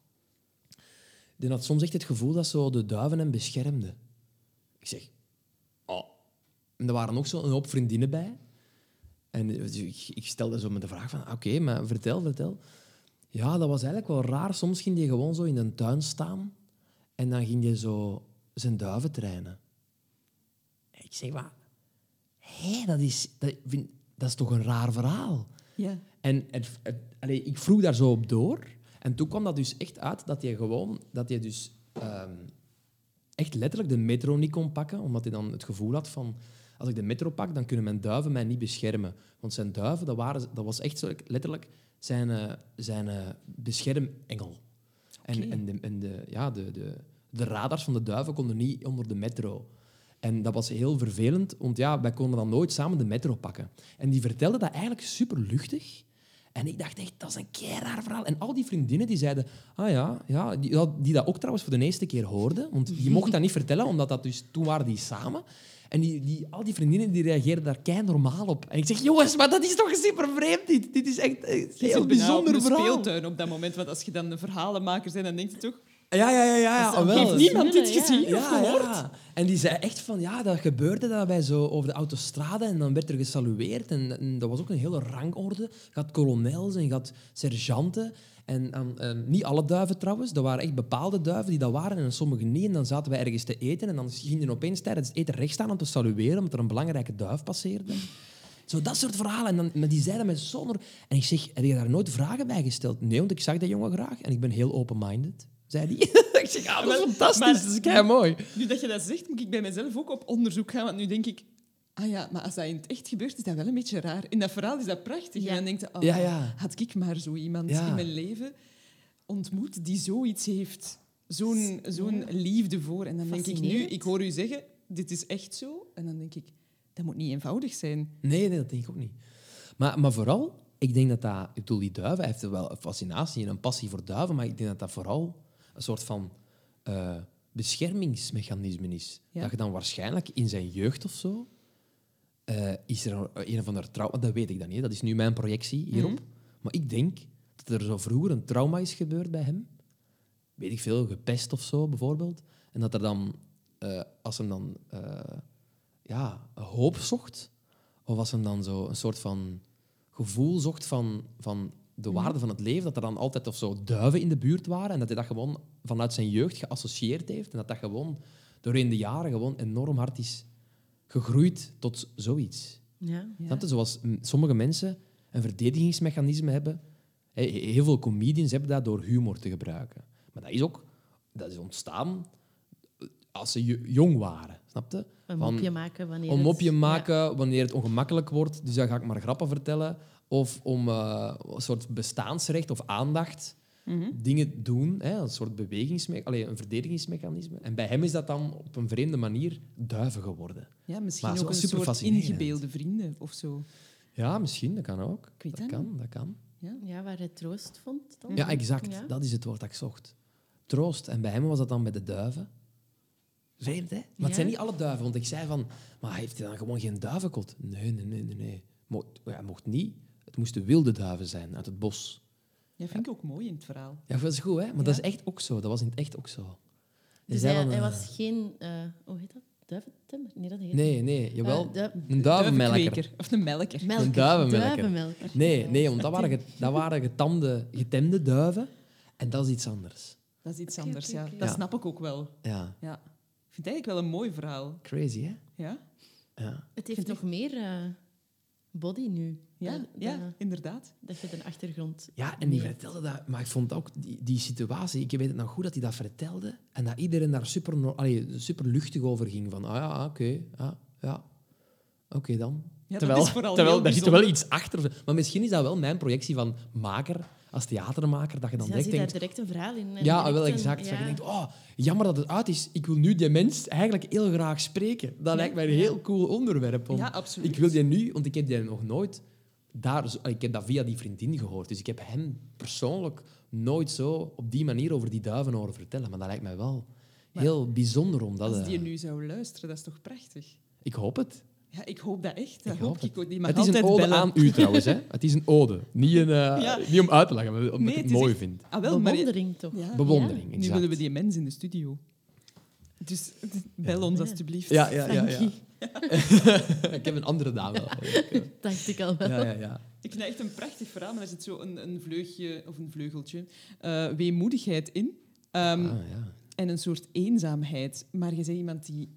Speaker 3: Die had soms echt het gevoel dat zo de duiven hem beschermden. Ik zeg, oh. En er waren nog zo een hoop vriendinnen bij. En ik, ik stelde zo met de vraag van, oké, maar vertel, vertel. Ja, dat was eigenlijk wel raar. Soms ging hij gewoon zo in een tuin staan en dan ging hij zo zijn duiven trainen. En ik zeg, maar, hé, dat, is, dat, vind- dat is toch een raar verhaal?
Speaker 1: Ja.
Speaker 3: En het, het- allee, ik vroeg daar zo op door. En toen kwam dat dus echt uit dat hij gewoon... Dat hij dus ehm, echt letterlijk de metro niet kon pakken. Omdat hij dan het gevoel had van... Als ik de metro pak, dan kunnen mijn duiven mij niet beschermen. Want zijn duiven, dat, waren, dat was echt zo, letterlijk zijn, eh, zijn eh, beschermengel. En, en, de, en de, ja, de, de, de radars van de duiven konden niet onder de metro. En dat was heel vervelend, want ja, wij konden dan nooit samen de metro pakken. En die vertelde dat eigenlijk super luchtig. En ik dacht echt, dat is een keer raar verhaal. En al die vriendinnen die zeiden, ah ja, ja die, die dat ook trouwens voor de eerste keer hoorden. Want je mocht dat niet vertellen, omdat dat dus, toen waren die samen. En die, die, al die vriendinnen die reageerden daar kei normaal op. En ik zeg, jongens, maar dat is toch super vreemd dit. Dit is echt een
Speaker 1: Je
Speaker 3: heel bijzonder
Speaker 1: een
Speaker 3: verhaal.
Speaker 1: speeltuin op dat moment. Want als je dan een verhalenmaker bent, dan denk je toch...
Speaker 3: Ja, ja, ja, ja. ja.
Speaker 2: Dat is-
Speaker 3: wel.
Speaker 1: Heeft niemand dit
Speaker 2: Ja.
Speaker 1: gezien of
Speaker 3: Ja,
Speaker 1: gehoord?
Speaker 3: ja. En die zei echt van, ja, dat gebeurde dat bij zo over de autostrade en dan werd er gesalueerd. En, en dat was ook een hele rangorde. Je had kolonels en je had sergeanten. En, en, en niet alle duiven trouwens. Er waren echt bepaalde duiven die dat waren en sommige niet. En dan zaten wij ergens te eten en dan gingen opeens tijdens het eten recht staan om te salueren omdat er een belangrijke duif passeerde. Zo dat soort verhalen. En dan, maar die zeiden met zonder... En ik zeg, heb je daar nooit vragen bij gesteld? Nee, want ik zag dat jongen graag en ik ben heel open-minded, zei hij. ik zeg, ah, dat is fantastisch,
Speaker 1: Maar-
Speaker 3: dat is kei mooi.
Speaker 1: Nu dat je dat zegt, moet ik bij mezelf ook op onderzoek gaan. Want nu denk ik... Ah ja, maar als dat in het echt gebeurt, is dat wel een beetje raar. In dat verhaal is dat prachtig.
Speaker 2: Ja.
Speaker 1: En dan denk je, oh,
Speaker 3: Ja, ja.
Speaker 1: had ik maar zo iemand
Speaker 3: Ja.
Speaker 1: in mijn leven ontmoet die zoiets heeft. Zo'n zo'n liefde voor. En dan denk ik nu, ik hoor u zeggen, dit is echt zo. En dan denk ik, dat moet niet eenvoudig zijn.
Speaker 3: Nee, nee, dat denk ik ook niet. Maar, maar vooral, ik denk dat dat... Ik bedoel, die duiven, hij heeft wel een fascinatie en een passie voor duiven, maar ik denk dat dat vooral een soort van eh, beschermingsmechanisme is.
Speaker 1: Ja.
Speaker 3: Dat je dan waarschijnlijk in zijn jeugd of zo... eh, is er een, een of ander trauma... Dat weet ik dan niet, dat is nu mijn projectie hierop.
Speaker 1: Mhm.
Speaker 3: Maar ik denk dat er zo vroeger een trauma is gebeurd bij hem. Weet ik veel, gepest of zo, bijvoorbeeld. En dat er dan, eh, als hem dan ja, hoop zocht, of als hem dan zo een soort van gevoel zocht van, van de waarde van het leven, dat er dan altijd of zo duiven in de buurt waren en dat hij dat gewoon vanuit zijn jeugd geassocieerd heeft en dat dat gewoon doorheen de jaren gewoon enorm hard is gegroeid tot zoiets.
Speaker 2: Ja.
Speaker 1: Ja.
Speaker 3: Je? Zoals mm, sommige mensen een verdedigingsmechanisme hebben. He- Heel veel comedians hebben dat door humor te gebruiken. Maar dat is ook dat is ontstaan als ze jo- jong waren. Snap je?
Speaker 2: Een mopje maken wanneer
Speaker 3: Om
Speaker 2: het-
Speaker 3: mopje
Speaker 2: ja.
Speaker 3: maken wanneer het ongemakkelijk wordt. Dus dan ga ik maar grappen vertellen. Of om eh, een soort bestaansrecht of aandacht
Speaker 1: Mhm.
Speaker 3: dingen doen. Hè, een soort bewegingsme allee, een verdedigingsmechanisme. En bij hem is dat dan op een vreemde manier duiven geworden.
Speaker 1: Ja, misschien
Speaker 3: Maar
Speaker 1: ook een soort
Speaker 3: fascinerend.
Speaker 1: ingebeelde vrienden of zo.
Speaker 3: Ja, misschien. Dat kan ook.
Speaker 1: Ik weet
Speaker 3: dat
Speaker 1: dat
Speaker 3: kan, dat kan.
Speaker 1: Ja?
Speaker 2: Ja, waar hij troost vond dan.
Speaker 3: Ja, exact.
Speaker 2: Ja.
Speaker 3: Dat is het woord dat ik zocht. Troost. En bij hem was dat dan bij de duiven. Vreemd, hè? Maar
Speaker 2: Ja.
Speaker 3: het zijn niet alle duiven. Want ik zei van... Maar heeft hij dan gewoon geen duivenkot? Nee, nee, nee, nee. nee. Mocht, ja, mocht niet. Het moesten wilde duiven zijn uit het bos.
Speaker 1: Ja, vind ik ook mooi in het verhaal.
Speaker 3: Ja, dat is goed, hè? Maar
Speaker 1: Ja.
Speaker 3: dat is echt ook zo. Dat was in het echt ook zo.
Speaker 2: Dus hij, hij was geen... eh hoe heet dat? Duiventemmer? Nee, dat heet
Speaker 3: Nee, nee. Jawel.
Speaker 2: Eh, du-
Speaker 3: een duivenmelker.
Speaker 1: Of een melker.
Speaker 2: melker.
Speaker 3: Een duivenmelker.
Speaker 2: Duivenmelker.
Speaker 3: Nee, nee, want dat waren, dat waren getamde, getemde duiven. En dat is iets anders.
Speaker 1: Dat is iets anders, ja. Dat snap ik ook wel.
Speaker 3: Ja.
Speaker 1: Ja. Ik vind het eigenlijk wel een mooi verhaal.
Speaker 3: Crazy, hè?
Speaker 1: Ja,
Speaker 3: Ja.
Speaker 2: Het heeft nog meer eh, body nu.
Speaker 1: ja, inderdaad.
Speaker 2: Dat je de achtergrond...
Speaker 3: Ja, en die vertelde dat. Maar ik vond ook die, die situatie, ik weet het nog goed dat hij dat vertelde. En dat iedereen daar super, allee, super luchtig over ging. Van, ah ja, oké, ja, ja. Oké dan.
Speaker 1: Ja, dat
Speaker 3: terwijl
Speaker 1: is vooral
Speaker 3: terwijl
Speaker 1: heel
Speaker 3: daar zit er wel iets achter. Maar misschien is dat wel mijn projectie van maker, als theatermaker, dat je dan
Speaker 2: Dus ja,
Speaker 3: direct
Speaker 2: zit daar
Speaker 3: denkt...
Speaker 2: direct een verhaal in.
Speaker 3: Ja, wel
Speaker 2: een-
Speaker 3: exact.
Speaker 2: ja.
Speaker 3: Dat je denkt, oh, jammer dat het uit is. Ik wil nu die mens eigenlijk heel graag spreken. Dat lijkt mij een heel cool onderwerp. want
Speaker 1: Ja, absoluut.
Speaker 3: Ik wil die nu, want ik heb die nog nooit daar... Ik heb dat via die vriendin gehoord. Dus ik heb hem persoonlijk nooit zo op die manier over die duiven horen vertellen. Maar dat lijkt mij wel heel bijzonder om dat...
Speaker 1: Als die
Speaker 3: eh,
Speaker 1: nu zou luisteren, dat is toch prachtig?
Speaker 3: Ik hoop het.
Speaker 1: Ja, ik hoop dat echt. Dat
Speaker 3: Ik
Speaker 1: hoop
Speaker 3: hoop
Speaker 1: ik ook. Die mag
Speaker 3: Het is een ode
Speaker 1: bellen.
Speaker 3: aan u trouwens. Hè? Het is een ode. Niet, een, eh,
Speaker 1: Ja.
Speaker 3: niet om uit te leggen, maar omdat
Speaker 1: Nee,
Speaker 3: ik het mooi
Speaker 1: echt-
Speaker 3: vind.
Speaker 1: Ah, wel, maar
Speaker 2: Bewondering toch?
Speaker 1: Ja.
Speaker 3: Bewondering,
Speaker 1: Nu willen we die mens in de studio. Dus bel ons alstublieft.
Speaker 3: Ja, ja, ja. ja. Ik heb een andere dame.
Speaker 2: Dacht ik al wel.
Speaker 3: Ja, ja, ja.
Speaker 1: Ik vind dat echt een prachtig verhaal, maar er zit zo een, een vleugje, of een vleugeltje, eh, weemoedigheid in. Ehm,
Speaker 3: Ah, ja.
Speaker 1: En een soort eenzaamheid. Maar je bent iemand die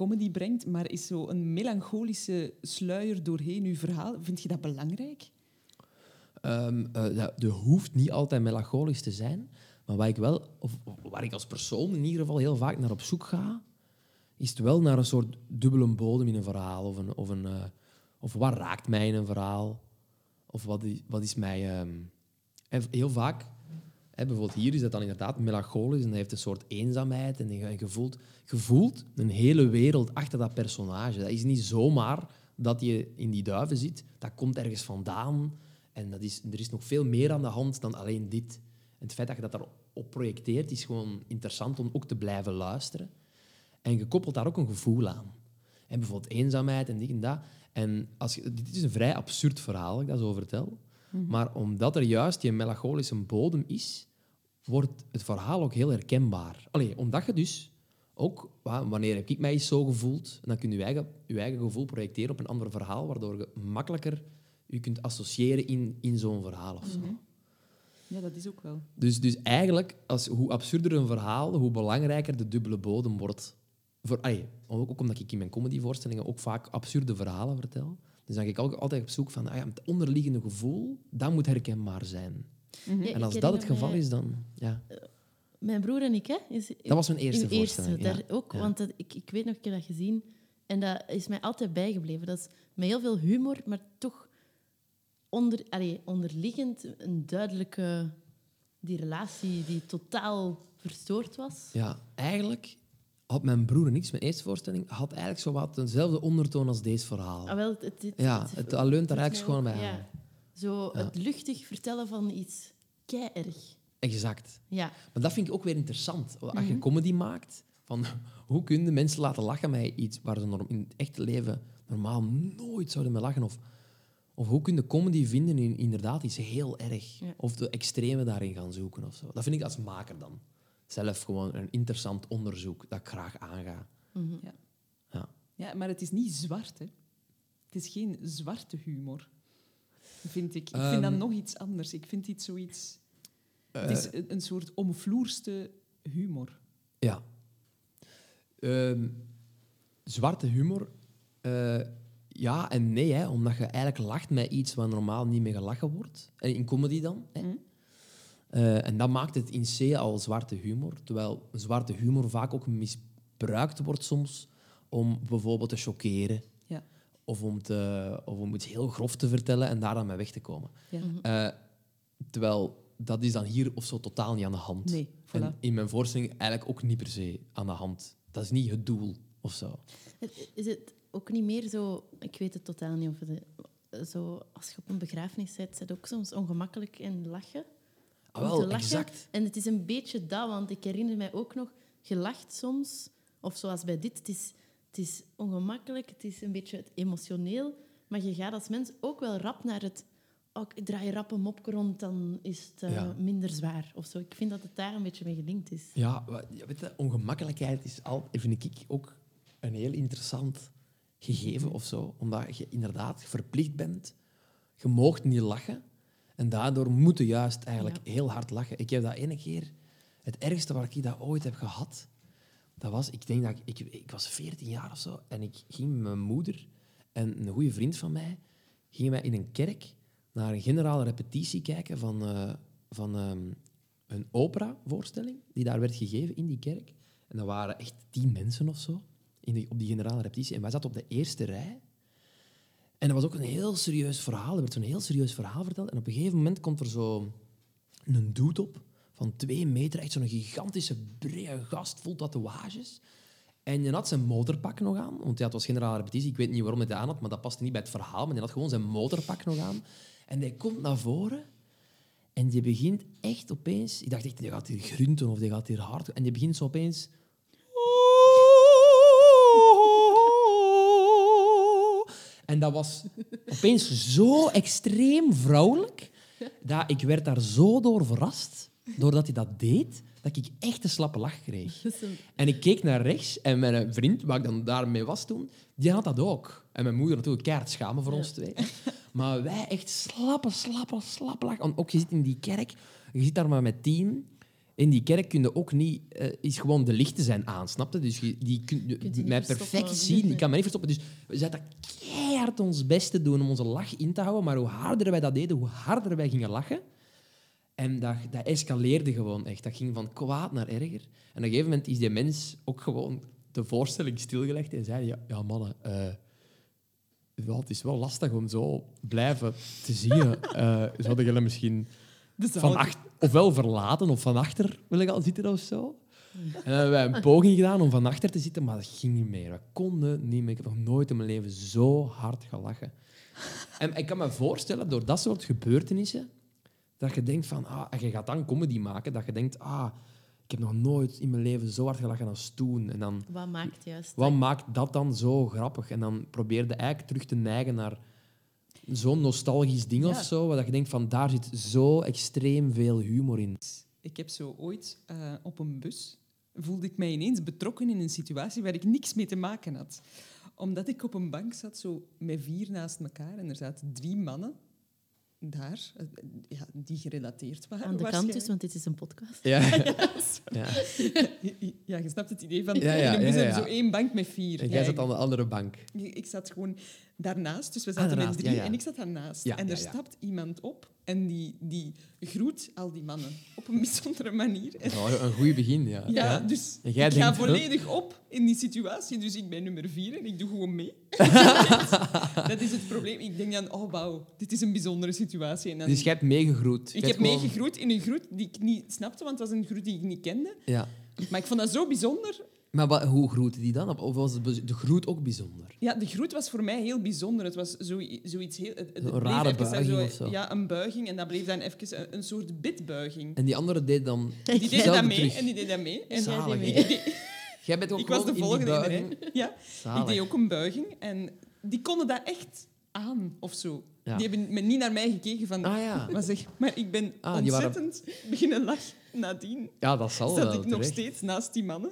Speaker 1: comedy brengt, maar is zo een melancholische sluier doorheen uw verhaal. Vind je dat belangrijk?
Speaker 3: Eh, dat, hoeft niet altijd melancholisch te zijn. Maar waar ik wel, of, waar ik als persoon in ieder geval heel vaak naar op zoek ga, is het wel naar een soort dubbele bodem in een verhaal. Of, een, of, een, eh, of wat raakt mij in een verhaal? Of wat is, wat is mij... en heel vaak, hè, bijvoorbeeld hier is dat dan inderdaad melancholisch en dat heeft een soort eenzaamheid. En je, voelt, je voelt een hele wereld achter dat personage. Dat is niet zomaar dat je in die duiven zit. Dat komt ergens vandaan. En dat is, er is nog veel meer aan de hand dan alleen dit. En het feit dat je dat daarop projecteert, is gewoon interessant om ook te blijven luisteren. En je koppelt daar ook een gevoel aan. En bijvoorbeeld eenzaamheid en dit en dat. En als je, dit is een vrij absurd verhaal, dat ik dat zo vertel. Maar omdat er juist die melancholische bodem is, wordt het verhaal ook heel herkenbaar. Allee, omdat je dus ook, wa- wanneer heb ik mij eens zo gevoeld, dan kun je je eigen, je eigen gevoel projecteren op een ander verhaal, waardoor je makkelijker je kunt associëren in, in zo'n verhaal of zo.
Speaker 1: Ja, dat is ook wel.
Speaker 3: Dus, dus eigenlijk, als, hoe absurder een verhaal, hoe belangrijker de dubbele bodem wordt. Voor, allee, ook, ook omdat ik in mijn comedyvoorstellingen ook vaak absurde verhalen vertel. Dus dan ga ik altijd op zoek van ah ja, het onderliggende gevoel, dat moet herkenbaar zijn.
Speaker 2: Ja,
Speaker 3: En als dat het geval
Speaker 2: mij-
Speaker 3: is, dan... Ja.
Speaker 2: Mijn broer en ik, hè? Is,
Speaker 3: Dat was mijn eerste voorstelling, ja.
Speaker 2: daar ook,
Speaker 3: Ja.
Speaker 2: want ik, ik weet nog, ik heb dat gezien. En dat is mij altijd bijgebleven. Dat is met heel veel humor, maar toch onder, allee, onderliggend een duidelijke... Die relatie die totaal verstoord was.
Speaker 3: ja, eigenlijk had mijn broer en ik, mijn eerste voorstelling, had eigenlijk zo wat dezelfde ondertoon als deze verhaal.
Speaker 2: Ah, wel, het, het, het-
Speaker 3: ja,
Speaker 2: het-
Speaker 3: leunt daar eigenlijk gewoon bij aan.
Speaker 2: ja. Zo
Speaker 3: Ja.
Speaker 2: het luchtig vertellen van iets kei-erg.
Speaker 3: Exact.
Speaker 2: Ja.
Speaker 3: Maar dat vind ik ook weer interessant. Als je
Speaker 2: Mhm.
Speaker 3: comedy maakt, van hoe kun je mensen laten lachen met iets waar ze in het echte leven normaal nooit zouden mee lachen? Of, of hoe kun je comedy vinden in inderdaad iets heel erg?
Speaker 2: Ja.
Speaker 3: Of de extreme daarin gaan zoeken of zo. Dat vind ik als maker dan. Zelf gewoon een interessant onderzoek dat ik graag aanga.
Speaker 2: Mhm.
Speaker 1: Ja.
Speaker 3: Ja.
Speaker 1: Ja, maar het is niet zwart, hè. Het is geen zwarte humor, vind ik. Ik vind dat
Speaker 3: Ehm.
Speaker 1: nog iets anders. Ik vind iets zoiets...
Speaker 3: Eh,
Speaker 1: het is een, een soort omvloerste humor.
Speaker 3: Ja. Ehm, zwarte humor. eh, ja en nee, hè, omdat je eigenlijk lacht met iets waar normaal niet mee gelachen wordt. En in comedy dan. Hè. Eh, en dat maakt het in C al zwarte humor. Terwijl zwarte humor vaak ook misbruikt wordt soms om bijvoorbeeld te choqueren. Of om, te, of om iets heel grof te vertellen en daar dan mee weg te komen.
Speaker 1: Ja.
Speaker 3: Eh, terwijl dat is dan hier of zo totaal niet aan de hand.
Speaker 1: Nee, voilà.
Speaker 3: En in mijn voorstelling eigenlijk ook niet per se aan de hand. Dat is niet het doel of zo.
Speaker 2: Is het ook niet meer zo... Ik weet het totaal niet of het... Zo, als je op een begrafenis zit, zit ook soms ongemakkelijk en lachen.
Speaker 3: Ah, wel,
Speaker 2: te lachen.
Speaker 3: exact.
Speaker 2: En het is een beetje dat, want ik herinner mij ook nog, je lacht soms, of zoals bij dit, het is, het is ongemakkelijk, het is een beetje het emotioneel, maar je gaat als mens ook wel rap naar het, oh, ik draai rap een mopje rond, dan is het eh,
Speaker 3: Ja.
Speaker 2: minder zwaar. Of zo. Ik vind dat het daar een beetje mee gelinkt is.
Speaker 3: Ja, weet je, ongemakkelijkheid is al, vind ik ook een heel interessant gegeven of zo. Omdat je inderdaad verplicht bent. Je moogt niet lachen. En daardoor moet je juist eigenlijk
Speaker 2: Ja.
Speaker 3: heel hard lachen. Ik heb dat ene keer... Het ergste waar ik dat ooit heb gehad, dat was... Ik denk dat ik... Ik, was 14 jaar of zo. En ik ging met mijn moeder en een goede vriend van mij... Gingen wij in een kerk naar een generale repetitie kijken van, eh, van ehm, een opera-voorstelling die daar werd gegeven in die kerk. En dat waren echt tien mensen of zo in op die generale repetitie. En wij zaten op de eerste rij. En dat was ook een heel serieus verhaal. Er werd zo'n heel serieus verhaal verteld. En op een gegeven moment komt er zo een dude op van twee meter, echt zo'n gigantische brede gast vol tatoeages. En je had zijn motorpak nog aan, want hij had was generaal repetitie. Ik weet niet waarom hij dat aan had, maar dat paste niet bij het verhaal. Maar hij had gewoon zijn motorpak nog aan. En hij komt naar voren en die begint echt opeens... Ik dacht echt, die gaat hier grunten of die gaat hier hard... En die begint zo opeens... En dat was opeens zo extreem vrouwelijk dat ik werd daar zo door verrast doordat hij dat deed, dat ik echt een slappe lach kreeg. En ik keek naar rechts en mijn vriend, waar ik dan daarmee was toen, die had dat ook. En mijn moeder natuurlijk keihard schamen voor ons twee. Maar wij echt slappe, slappe, slappe lach. Want ook je zit in die kerk, je zit daar maar met tien. In die kerk kun je ook niet, eh, is gewoon de lichten zijn aan? Dus je, die kun je
Speaker 2: je
Speaker 3: mij perfect zien. Ik kan mij niet verstoppen. Dus we zaten keihard ons best te doen om onze lach in te houden. Maar hoe harder wij dat deden, hoe harder wij gingen lachen. En dat, dat escaleerde gewoon echt. Dat ging van kwaad naar erger. En op een gegeven moment is die mens ook gewoon de voorstelling stilgelegd en zei: Ja, ja mannen, eh, het is wel lastig om zo blijven te zien. Eh zouden jullie misschien
Speaker 1: zaal-
Speaker 3: van ofwel verlaten of van achter willen gaan zitten of zo? En dan hebben wij een poging gedaan om van achter te zitten, maar dat ging niet meer. We konden niet meer. Ik heb nog nooit in mijn leven zo hard gelachen. En ik kan me voorstellen, door dat soort gebeurtenissen, dat je denkt van, ah, en je gaat dan comedy maken, dat je denkt, ah, ik heb nog nooit in mijn leven zo hard gelachen als toen. En dan,
Speaker 2: Wat maakt juist?
Speaker 3: wat maakt dat dan zo grappig? En dan probeer je eigenlijk terug te neigen naar zo'n nostalgisch ding
Speaker 1: Ja.
Speaker 3: of zo, waar dat je denkt van, daar zit zo extreem veel humor in.
Speaker 1: Ik heb zo ooit eh, op een bus voelde ik mij ineens betrokken in een situatie waar ik niks mee te maken had. Omdat ik op een bank zat, zo met vier naast elkaar, en er zaten drie mannen daar, eh, ja, die gerelateerd waren.
Speaker 2: Aan de kant dus, want dit is een podcast.
Speaker 3: Ja,
Speaker 1: Ja,
Speaker 3: ja.
Speaker 1: Ja, je snapt het idee van
Speaker 3: Ja, ja, ja, ja.
Speaker 1: hebben zo één bank met vier.
Speaker 3: En
Speaker 1: Ja,
Speaker 3: jij zat aan de andere bank.
Speaker 1: Ik, ik zat gewoon daarnaast, dus we
Speaker 3: Ah,
Speaker 1: zaten met
Speaker 3: daarnaast,
Speaker 1: drie
Speaker 3: ja, ja.
Speaker 1: en ik zat daarnaast.
Speaker 3: Ja,
Speaker 1: en er
Speaker 3: ja, ja.
Speaker 1: stapt iemand op en die, die groet al die mannen op een bijzondere manier. En,
Speaker 3: Oh, een goed begin, ja.
Speaker 1: ja, dus ik ga
Speaker 3: huh?
Speaker 1: volledig op in die situatie, dus ik ben nummer vier en ik doe gewoon mee. dat is het probleem. Ik denk dan, oh wauw, dit is een bijzondere situatie. En dan,
Speaker 3: Dus jij hebt meegegroet.
Speaker 1: ik heb
Speaker 3: gewoon-
Speaker 1: meegegroet in een groet die ik niet snapte, want het was een groet die ik niet kende.
Speaker 3: Ja.
Speaker 1: Maar ik vond dat zo bijzonder.
Speaker 3: Maar wat, hoe groette die dan? Of was de groet ook bijzonder?
Speaker 1: Ja, de groet was voor mij heel bijzonder. Het was zo, zoiets heel... Het, het
Speaker 3: Een rare
Speaker 1: even
Speaker 3: buiging
Speaker 1: zo-
Speaker 3: of zo.
Speaker 1: Ja, een buiging. En dat bleef dan even een, een soort bitbuiging.
Speaker 3: En die andere deed dan
Speaker 1: Die deed dat mee
Speaker 3: terug.
Speaker 1: en die deed dat mee. En
Speaker 3: Zalig,
Speaker 2: deed
Speaker 3: hè?
Speaker 2: mee.
Speaker 3: Jij bent ook
Speaker 1: ik was de volgende in. Ja,
Speaker 3: Zalig.
Speaker 1: ik deed ook een buiging. En die konden dat echt aan, of zo.
Speaker 3: Ja.
Speaker 1: Die hebben me niet naar mij gekeken van...
Speaker 3: Ah ja.
Speaker 1: Maar, zeg, maar ik ben
Speaker 3: Ah, waren-
Speaker 1: ontzettend beginnen lachen. Nadien
Speaker 3: Ja, dat zal
Speaker 1: zat
Speaker 3: wel.
Speaker 1: ik nog
Speaker 3: terecht.
Speaker 1: steeds naast die mannen.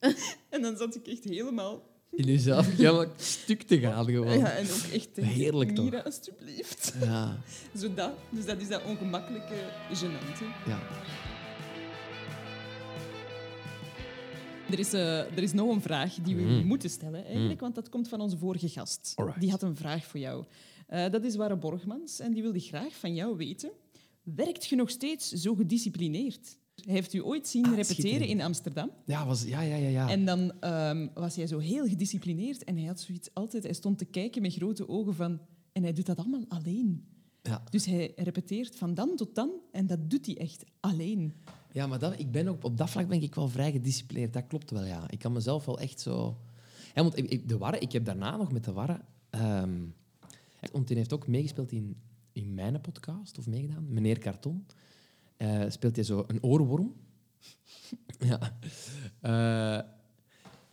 Speaker 1: en dan zat ik echt helemaal...
Speaker 3: In jezelf helemaal stuk te gaan gewoon.
Speaker 1: Ja, en ook echt...
Speaker 3: Heerlijk toch?
Speaker 1: Mira, alstublieft.
Speaker 3: Ja.
Speaker 1: Zo dat. Dus dat is dat ongemakkelijke, gênante.
Speaker 3: ja.
Speaker 1: Er is, eh, er is nog een vraag die we
Speaker 3: Mhm.
Speaker 1: moeten stellen, eigenlijk, want dat komt van onze vorige gast.
Speaker 3: Alright.
Speaker 1: Die had een vraag voor jou. Eh, dat is Ware Borgmans en die wilde graag van jou weten. Werkt je nog steeds zo gedisciplineerd? Hij heeft u ooit zien
Speaker 3: Ah,
Speaker 1: repeteren in Amsterdam.
Speaker 3: Ja, was, ja, ja, ja. ja.
Speaker 1: En dan ehm, was hij zo heel gedisciplineerd en hij had zoiets altijd... Hij stond te kijken met grote ogen van... En hij doet dat allemaal alleen.
Speaker 3: ja.
Speaker 1: Dus hij repeteert van dan tot dan en dat doet hij echt alleen.
Speaker 3: Ja, maar dat, ik ben ook, op dat vlak ben ik wel vrij gedisciplineerd. Dat klopt wel, ja. Ik kan mezelf wel echt zo... Ja, want ik, de Warre, ik heb daarna nog met de Warre... ehm, want die heeft ook meegespeeld in, in mijn podcast, of meegedaan. Meneer Karton. Eh, speelt hij zo een oorworm. ja. Eh,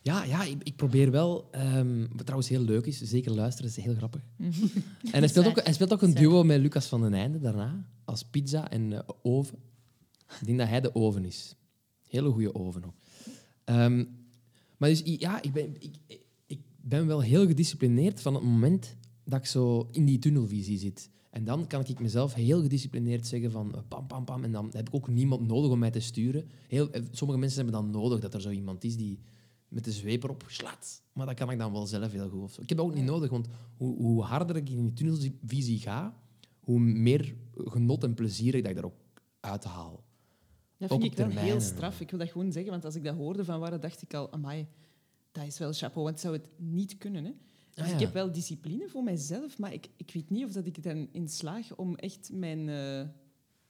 Speaker 3: ja, ja ik, ik probeer wel... ehm, wat trouwens heel leuk is, zeker luisteren, is heel grappig. En hij speelt, ook, hij speelt ook een duo met Lucas van den Einde daarna, als pizza en oven. Ik denk dat hij de oven is. Hele goede oven ook. Ehm, maar dus, ja, ik ben, ik, ik ben wel heel gedisciplineerd van het moment dat ik zo in die tunnelvisie zit. En dan kan ik mezelf heel gedisciplineerd zeggen van eh, pam, pam, pam. En dan heb ik ook niemand nodig om mij te sturen. Heel, eh, sommige mensen hebben dan nodig dat er zo iemand is die met de zweep erop slaat. Maar dat kan ik dan wel zelf heel goed. of zo. Ik heb dat ook niet nodig, want hoe, hoe harder ik in die tunnelvisie ga, hoe meer genot en plezier ik dat ik daar ook uithaal.
Speaker 1: Dat
Speaker 3: Ook
Speaker 1: vind ik wel
Speaker 3: termijn,
Speaker 1: heel
Speaker 3: hè.
Speaker 1: straf. Ik wil dat gewoon zeggen, want als ik dat hoorde van waar, dacht ik al, amai, dat is wel chapeau, want zou het niet kunnen. Hè. Dus
Speaker 3: Ah, ja.
Speaker 1: ik heb wel discipline voor mijzelf, maar ik, ik weet niet of dat ik er dan in slaag om echt mijn, eh,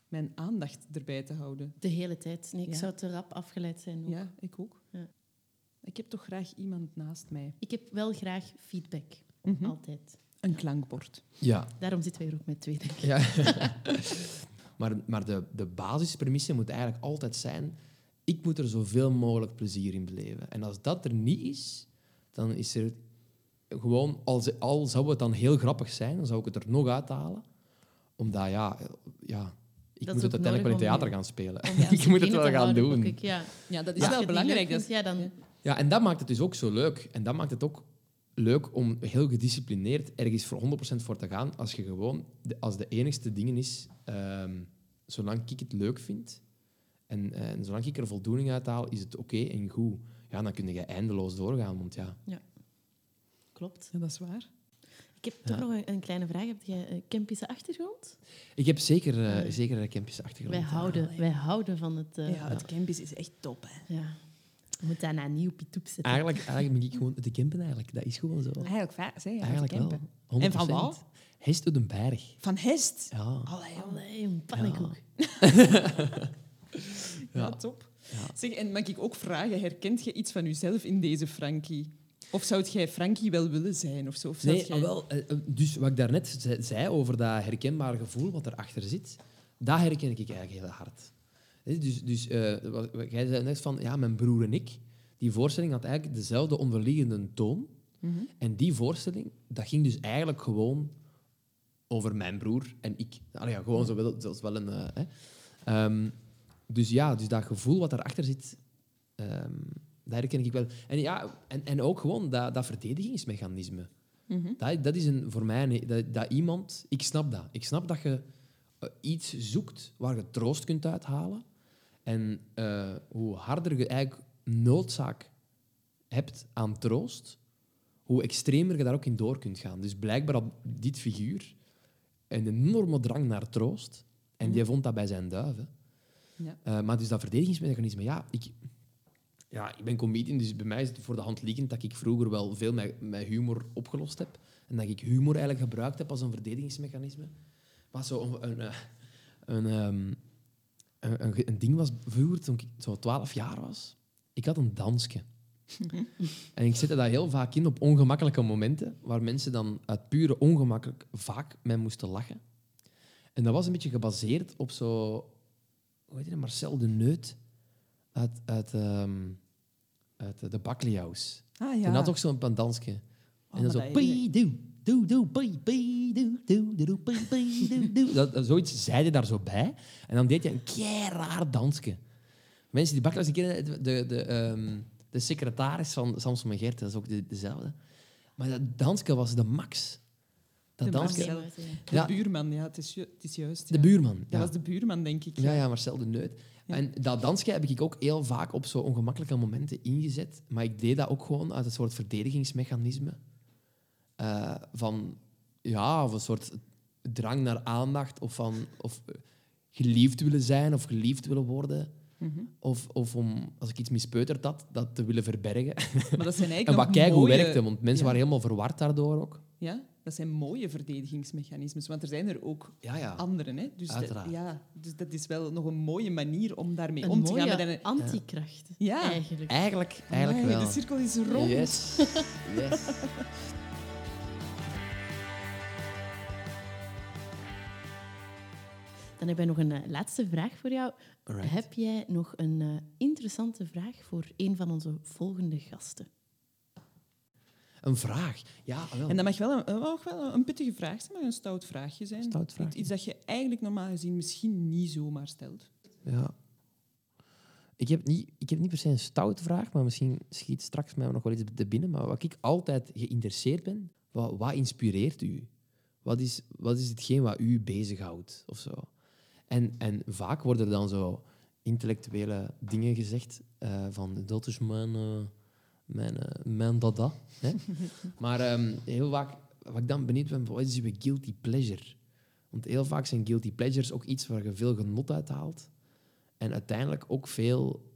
Speaker 1: mijn aandacht erbij te houden.
Speaker 2: De hele tijd. Nee, ik
Speaker 1: Ja.
Speaker 2: zou te rap afgeleid zijn. ook.
Speaker 1: Ja, ik ook.
Speaker 2: Ja.
Speaker 1: Ik heb toch graag iemand naast mij.
Speaker 2: Ik heb wel graag feedback.
Speaker 1: Mhm.
Speaker 2: Altijd.
Speaker 1: Een klankbord.
Speaker 3: Ja,
Speaker 2: Daarom zitten wij hier ook met twee, denk ik.
Speaker 3: Ja. maar maar de, de basispremisse moet eigenlijk altijd zijn... Ik moet er zoveel mogelijk plezier in beleven. En als dat er niet is, dan is er gewoon, al, ze- al zou het dan heel grappig zijn, dan zou ik het er nog uithalen. Omdat, ja, ja ik moet het uiteindelijk wel in theater
Speaker 2: je-
Speaker 3: gaan spelen. Ik moet het wel gaan doen.
Speaker 2: ik, ja.
Speaker 1: Ja, dat is
Speaker 2: Als
Speaker 1: wel belangrijk. Dat
Speaker 2: ja, dan...
Speaker 3: Ja, en dat maakt het dus ook zo leuk. En dat maakt het ook leuk om heel gedisciplineerd ergens voor 100% voor te gaan. Als je gewoon, de, als de enigste dingen is, ehm, zolang ik het leuk vind en, eh, en zolang ik er voldoening uit haal, is het oké en goed. Ja, dan kun je eindeloos doorgaan. Want ja,
Speaker 2: Klopt.
Speaker 1: Ja, dat is waar.
Speaker 2: Ik heb toch nog een, een kleine vraag. Heb jij een Kempische achtergrond?
Speaker 3: ik heb zeker, eh
Speaker 2: Ja.
Speaker 3: zeker een campus achtergrond.
Speaker 2: Wij houden, wij houden van het... eh,
Speaker 1: ja, het campus is echt top. Hè.
Speaker 2: ja. Je moet daar naar nieuw pitoep zetten.
Speaker 3: Eigenlijk, eigenlijk ben ik gewoon te campen eigenlijk. Dat is gewoon zo.
Speaker 1: Eigenlijk vaak, zeg.
Speaker 3: Eigenlijk wel. 100%.
Speaker 1: En van wat?
Speaker 3: Hest door den berg.
Speaker 1: Van Hest.
Speaker 3: Ja.
Speaker 1: Allee.
Speaker 2: Allee, een pannenkoek.
Speaker 1: Ja, top.
Speaker 3: Ja.
Speaker 1: Zeg, en mag ik ook vragen, herkent je iets van jezelf in deze Frankie? Of zou jij Frankie wel willen zijn? Of zo? Of
Speaker 3: Nee,
Speaker 1: jij...
Speaker 3: ah, wel, eh, eh, dus wat ik daarnet ze- zei over dat herkenbare gevoel wat erachter zit, dat herken ik eigenlijk heel hard. Dus, dus eh, wat, wat jij zei net van, ja, mijn broer en ik, die voorstelling had eigenlijk dezelfde onderliggende toon.
Speaker 1: Mhm.
Speaker 3: En die voorstelling, dat ging dus eigenlijk gewoon over mijn broer en ik. Allee, ja, gewoon zo wel, wel een... eh, hè. Ehm, dus ja, dus dat gevoel wat daarachter zit, ehm dat herken ik wel. En, ja, en, en ook gewoon dat, dat verdedigingsmechanisme.
Speaker 1: Mhm.
Speaker 3: Dat, dat is een, voor mij dat, dat iemand... Ik snap dat. Ik snap dat je eh, iets zoekt waar je troost kunt uithalen. En eh, hoe harder je eigenlijk noodzaak hebt aan troost, hoe extremer je daar ook in door kunt gaan. Dus blijkbaar had dit figuur een enorme drang naar troost. En die vond dat bij zijn duiven.
Speaker 1: Ja.
Speaker 3: Eh, maar dus dat verdedigingsmechanisme, ja, ik, ja, ik ben comedian, dus bij mij is het voor de hand liggend dat ik vroeger wel veel met, met humor opgelost heb. En dat ik humor eigenlijk gebruikt heb als een verdedigingsmechanisme. Maar zo een, een, eh, een, ehm, een, een, een ding was vroeger, toen ik zo 12 jaar was, ik had een dansje. en ik zette dat heel vaak in op ongemakkelijke momenten, waar mensen dan uit pure ongemakkelijk vaak mij moesten lachen. En dat was een beetje gebaseerd op zo... Hoe heet hij? Marcel de Neut uit, uit, ehm, uit eh, de Bakliaus.
Speaker 1: Ah
Speaker 3: En
Speaker 1: ja.
Speaker 3: had ook zo'n dansje.
Speaker 1: Oh,
Speaker 3: en dan zo...
Speaker 1: dat
Speaker 3: pie, doe, doe, doe, pie, pie, doe, doe, doe, doe, pie, pie, doe, doe. Dat, dat- zoiets zei hij daar zo bij. En dan deed je een kei raar dansje. Mensen die Bakliaus kennen, de, de, de, ehm, de secretaris van Samson en Gert, dat is ook de- dezelfde. Maar dat dansje was de max. Dat
Speaker 1: De
Speaker 3: dansje...
Speaker 1: Marcel.
Speaker 2: Oké,
Speaker 1: De buurman, ja, het is, ju- het is juist.
Speaker 3: De
Speaker 1: ja.
Speaker 3: buurman.
Speaker 1: Dat
Speaker 3: ja.
Speaker 1: was de buurman, denk ik.
Speaker 3: Ja, ja, Marcel de Neut.
Speaker 1: Ja.
Speaker 3: En dat dansje heb ik ook heel vaak op zo ongemakkelijke momenten ingezet. Maar ik deed dat ook gewoon uit een soort verdedigingsmechanisme. Eh, van, ja, of een soort drang naar aandacht. Of van of geliefd willen zijn of geliefd willen worden.
Speaker 1: Mhm.
Speaker 3: Of, of om, als ik iets mispeuterd had, dat te willen verbergen.
Speaker 1: Maar dat zijn eigenlijk
Speaker 3: en wat
Speaker 1: nog
Speaker 3: kijk hoe
Speaker 1: mooie...
Speaker 3: werkte, want mensen
Speaker 1: ja.
Speaker 3: waren helemaal verward daardoor ook.
Speaker 1: Ja, dat zijn mooie verdedigingsmechanismes. Want er zijn er ook
Speaker 3: Ja, ja.
Speaker 1: andere. Hè? Dus, ja, dus dat is wel nog een mooie manier om daarmee
Speaker 2: Een
Speaker 1: om te gaan. Met een,
Speaker 2: antikracht,
Speaker 1: Ja.
Speaker 2: eigenlijk.
Speaker 3: Eigenlijk, eigenlijk
Speaker 1: Amai,
Speaker 3: wel.
Speaker 1: De cirkel is rond.
Speaker 3: Yes. yes.
Speaker 2: Dan heb ik nog een eh, laatste vraag voor jou.
Speaker 3: Alright.
Speaker 2: Heb jij nog een eh, interessante vraag voor een van onze volgende gasten?
Speaker 3: Een vraag. Ja, wel.
Speaker 1: En dat mag wel een, mag wel een pittige vraag zijn, maar een stout vraagje zijn.
Speaker 3: Stout vraagje.
Speaker 1: Iets dat je eigenlijk normaal gezien misschien niet zomaar stelt.
Speaker 3: Ja. Ik heb, niet, ik heb niet per se een stoute vraag, maar misschien schiet straks mij nog wel iets te binnen. Maar wat ik altijd geïnteresseerd ben, wat, wat inspireert u? Wat is, wat is hetgeen wat u bezighoudt? Of zo? En, en vaak worden er dan zo intellectuele dingen gezegd eh, van dat is mijn, eh, mijn, eh, mijn dada. Hè? maar ehm, heel vaak, wat ik dan benieuwd ben, wat is uw guilty pleasure? Want heel vaak zijn guilty pleasures ook iets waar je veel genot uit haalt. En uiteindelijk ook veel...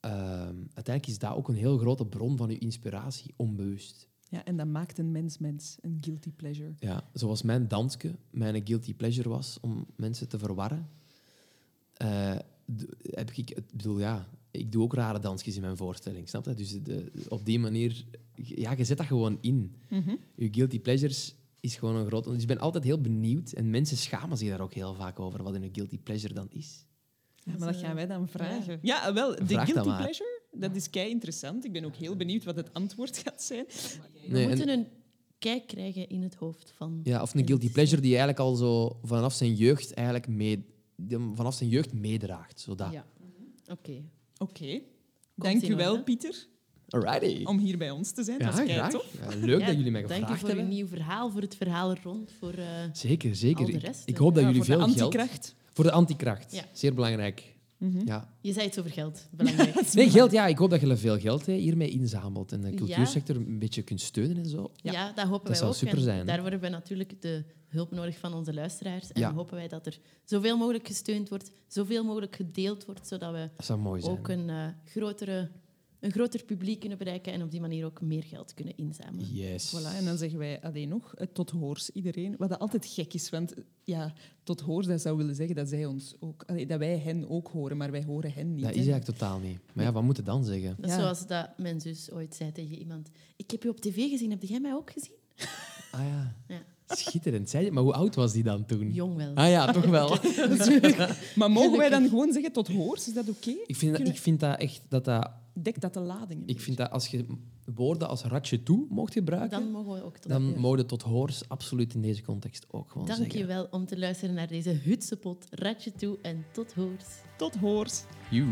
Speaker 3: ehm, uiteindelijk is dat ook een heel grote bron van je inspiratie, onbewust.
Speaker 1: Ja, en dat maakt een mens mens, een guilty pleasure.
Speaker 3: Ja, zoals mijn dansje mijn guilty pleasure was om mensen te verwarren. d- heb ik, ik bedoel, ja, ik doe ook rare dansjes in mijn voorstelling, snap je? Dus de, op die manier, ja, je zet dat gewoon in. Je guilty pleasures is gewoon een groot... Dus ik ben altijd heel benieuwd en mensen schamen zich daar ook heel vaak over wat een guilty pleasure dan is.
Speaker 1: Ja, maar dat gaan wij dan vragen. Ja, wel, de
Speaker 3: Vraag
Speaker 1: guilty pleasure, dat is kei interessant. Ik ben ook heel benieuwd wat het antwoord gaat zijn.
Speaker 2: We
Speaker 3: Nee, en-
Speaker 2: moeten een kijk krijgen in het hoofd van...
Speaker 3: Ja, of een
Speaker 2: en
Speaker 3: guilty pleasure die eigenlijk al zo vanaf zijn jeugd eigenlijk mee, vanaf zijn jeugd meedraagt. Zo dat.
Speaker 2: Ja. Oké.
Speaker 1: Oké. Dank
Speaker 2: in
Speaker 1: u wel,
Speaker 2: orde.
Speaker 1: Pieter,
Speaker 3: Alrighty.
Speaker 1: om hier bij ons te zijn.
Speaker 3: ja,
Speaker 1: dat is
Speaker 3: graag.
Speaker 1: tof.
Speaker 3: Ja, leuk
Speaker 2: Ja,
Speaker 3: dat jullie mij
Speaker 2: Dank je
Speaker 3: gevraagd
Speaker 2: voor
Speaker 3: hebben.
Speaker 2: nieuw verhaal, voor het verhaal rond, voor... eh,
Speaker 3: Zeker, zeker.
Speaker 2: Al de
Speaker 3: Ik-
Speaker 2: rest,
Speaker 3: ik, hoop dat
Speaker 1: Ja,
Speaker 3: jullie
Speaker 1: voor de
Speaker 3: veel geld...
Speaker 1: antikracht.
Speaker 3: Voor de antikracht.
Speaker 2: Ja.
Speaker 3: Zeer belangrijk.
Speaker 1: Mhm.
Speaker 3: Ja.
Speaker 2: Je zei iets over geld. Belangrijk.
Speaker 3: Nee, geld, ja. Ik hoop dat je veel geld hè, hiermee inzamelt en de
Speaker 2: Ja.
Speaker 3: cultuursector een beetje kunt steunen en zo.
Speaker 2: Ja,
Speaker 1: Ja.
Speaker 2: dat hopen
Speaker 3: Dat
Speaker 2: wij
Speaker 3: zou
Speaker 2: ook.
Speaker 3: super zijn?
Speaker 2: Daarvoor hebben we natuurlijk de hulp nodig van onze luisteraars. En
Speaker 3: Ja.
Speaker 2: hopen wij dat er zoveel mogelijk gesteund wordt, zoveel mogelijk gedeeld wordt, zodat we
Speaker 3: Dat zou mooi zijn.
Speaker 2: ook een, eh, grotere, een groter publiek kunnen bereiken en op die manier ook meer geld kunnen inzamelen.
Speaker 3: Yes.
Speaker 1: Voilà, en dan zeggen wij alleen nog eh, tot hoors iedereen. Wat dat altijd gek is, want ja, tot hoors dat zou willen zeggen dat, zij ons ook, allee, dat wij hen ook horen, maar wij horen hen niet.
Speaker 3: Dat is eigenlijk totaal niet. Maar ja, wat moet je dan zeggen?
Speaker 2: Dat is
Speaker 1: Ja.
Speaker 2: Zoals dat mijn zus ooit zei tegen iemand. Ik heb je op tv gezien, heb jij mij ook gezien?
Speaker 3: Ah ja.
Speaker 2: Ja.
Speaker 3: Schitterend. Zei je- Maar hoe oud was die dan toen?
Speaker 2: Jong wel.
Speaker 3: Ah ja, toch wel.
Speaker 1: Maar mogen wij dan gewoon zeggen tot hoors? Is dat oké?
Speaker 3: Ik vind, dat, ik vind dat echt dat dat...
Speaker 1: Dek dat de lading
Speaker 3: Ik vind dat als je woorden als ratje toe mocht gebruiken,
Speaker 2: Dan mogen we ook tot
Speaker 3: dan mogen tot hoors absoluut in deze context ook gewoon
Speaker 2: Dank
Speaker 3: zeggen.
Speaker 2: je wel om te luisteren naar deze hutsepot. Ratje toe en tot hoors.
Speaker 1: Tot hoors.
Speaker 3: Joe.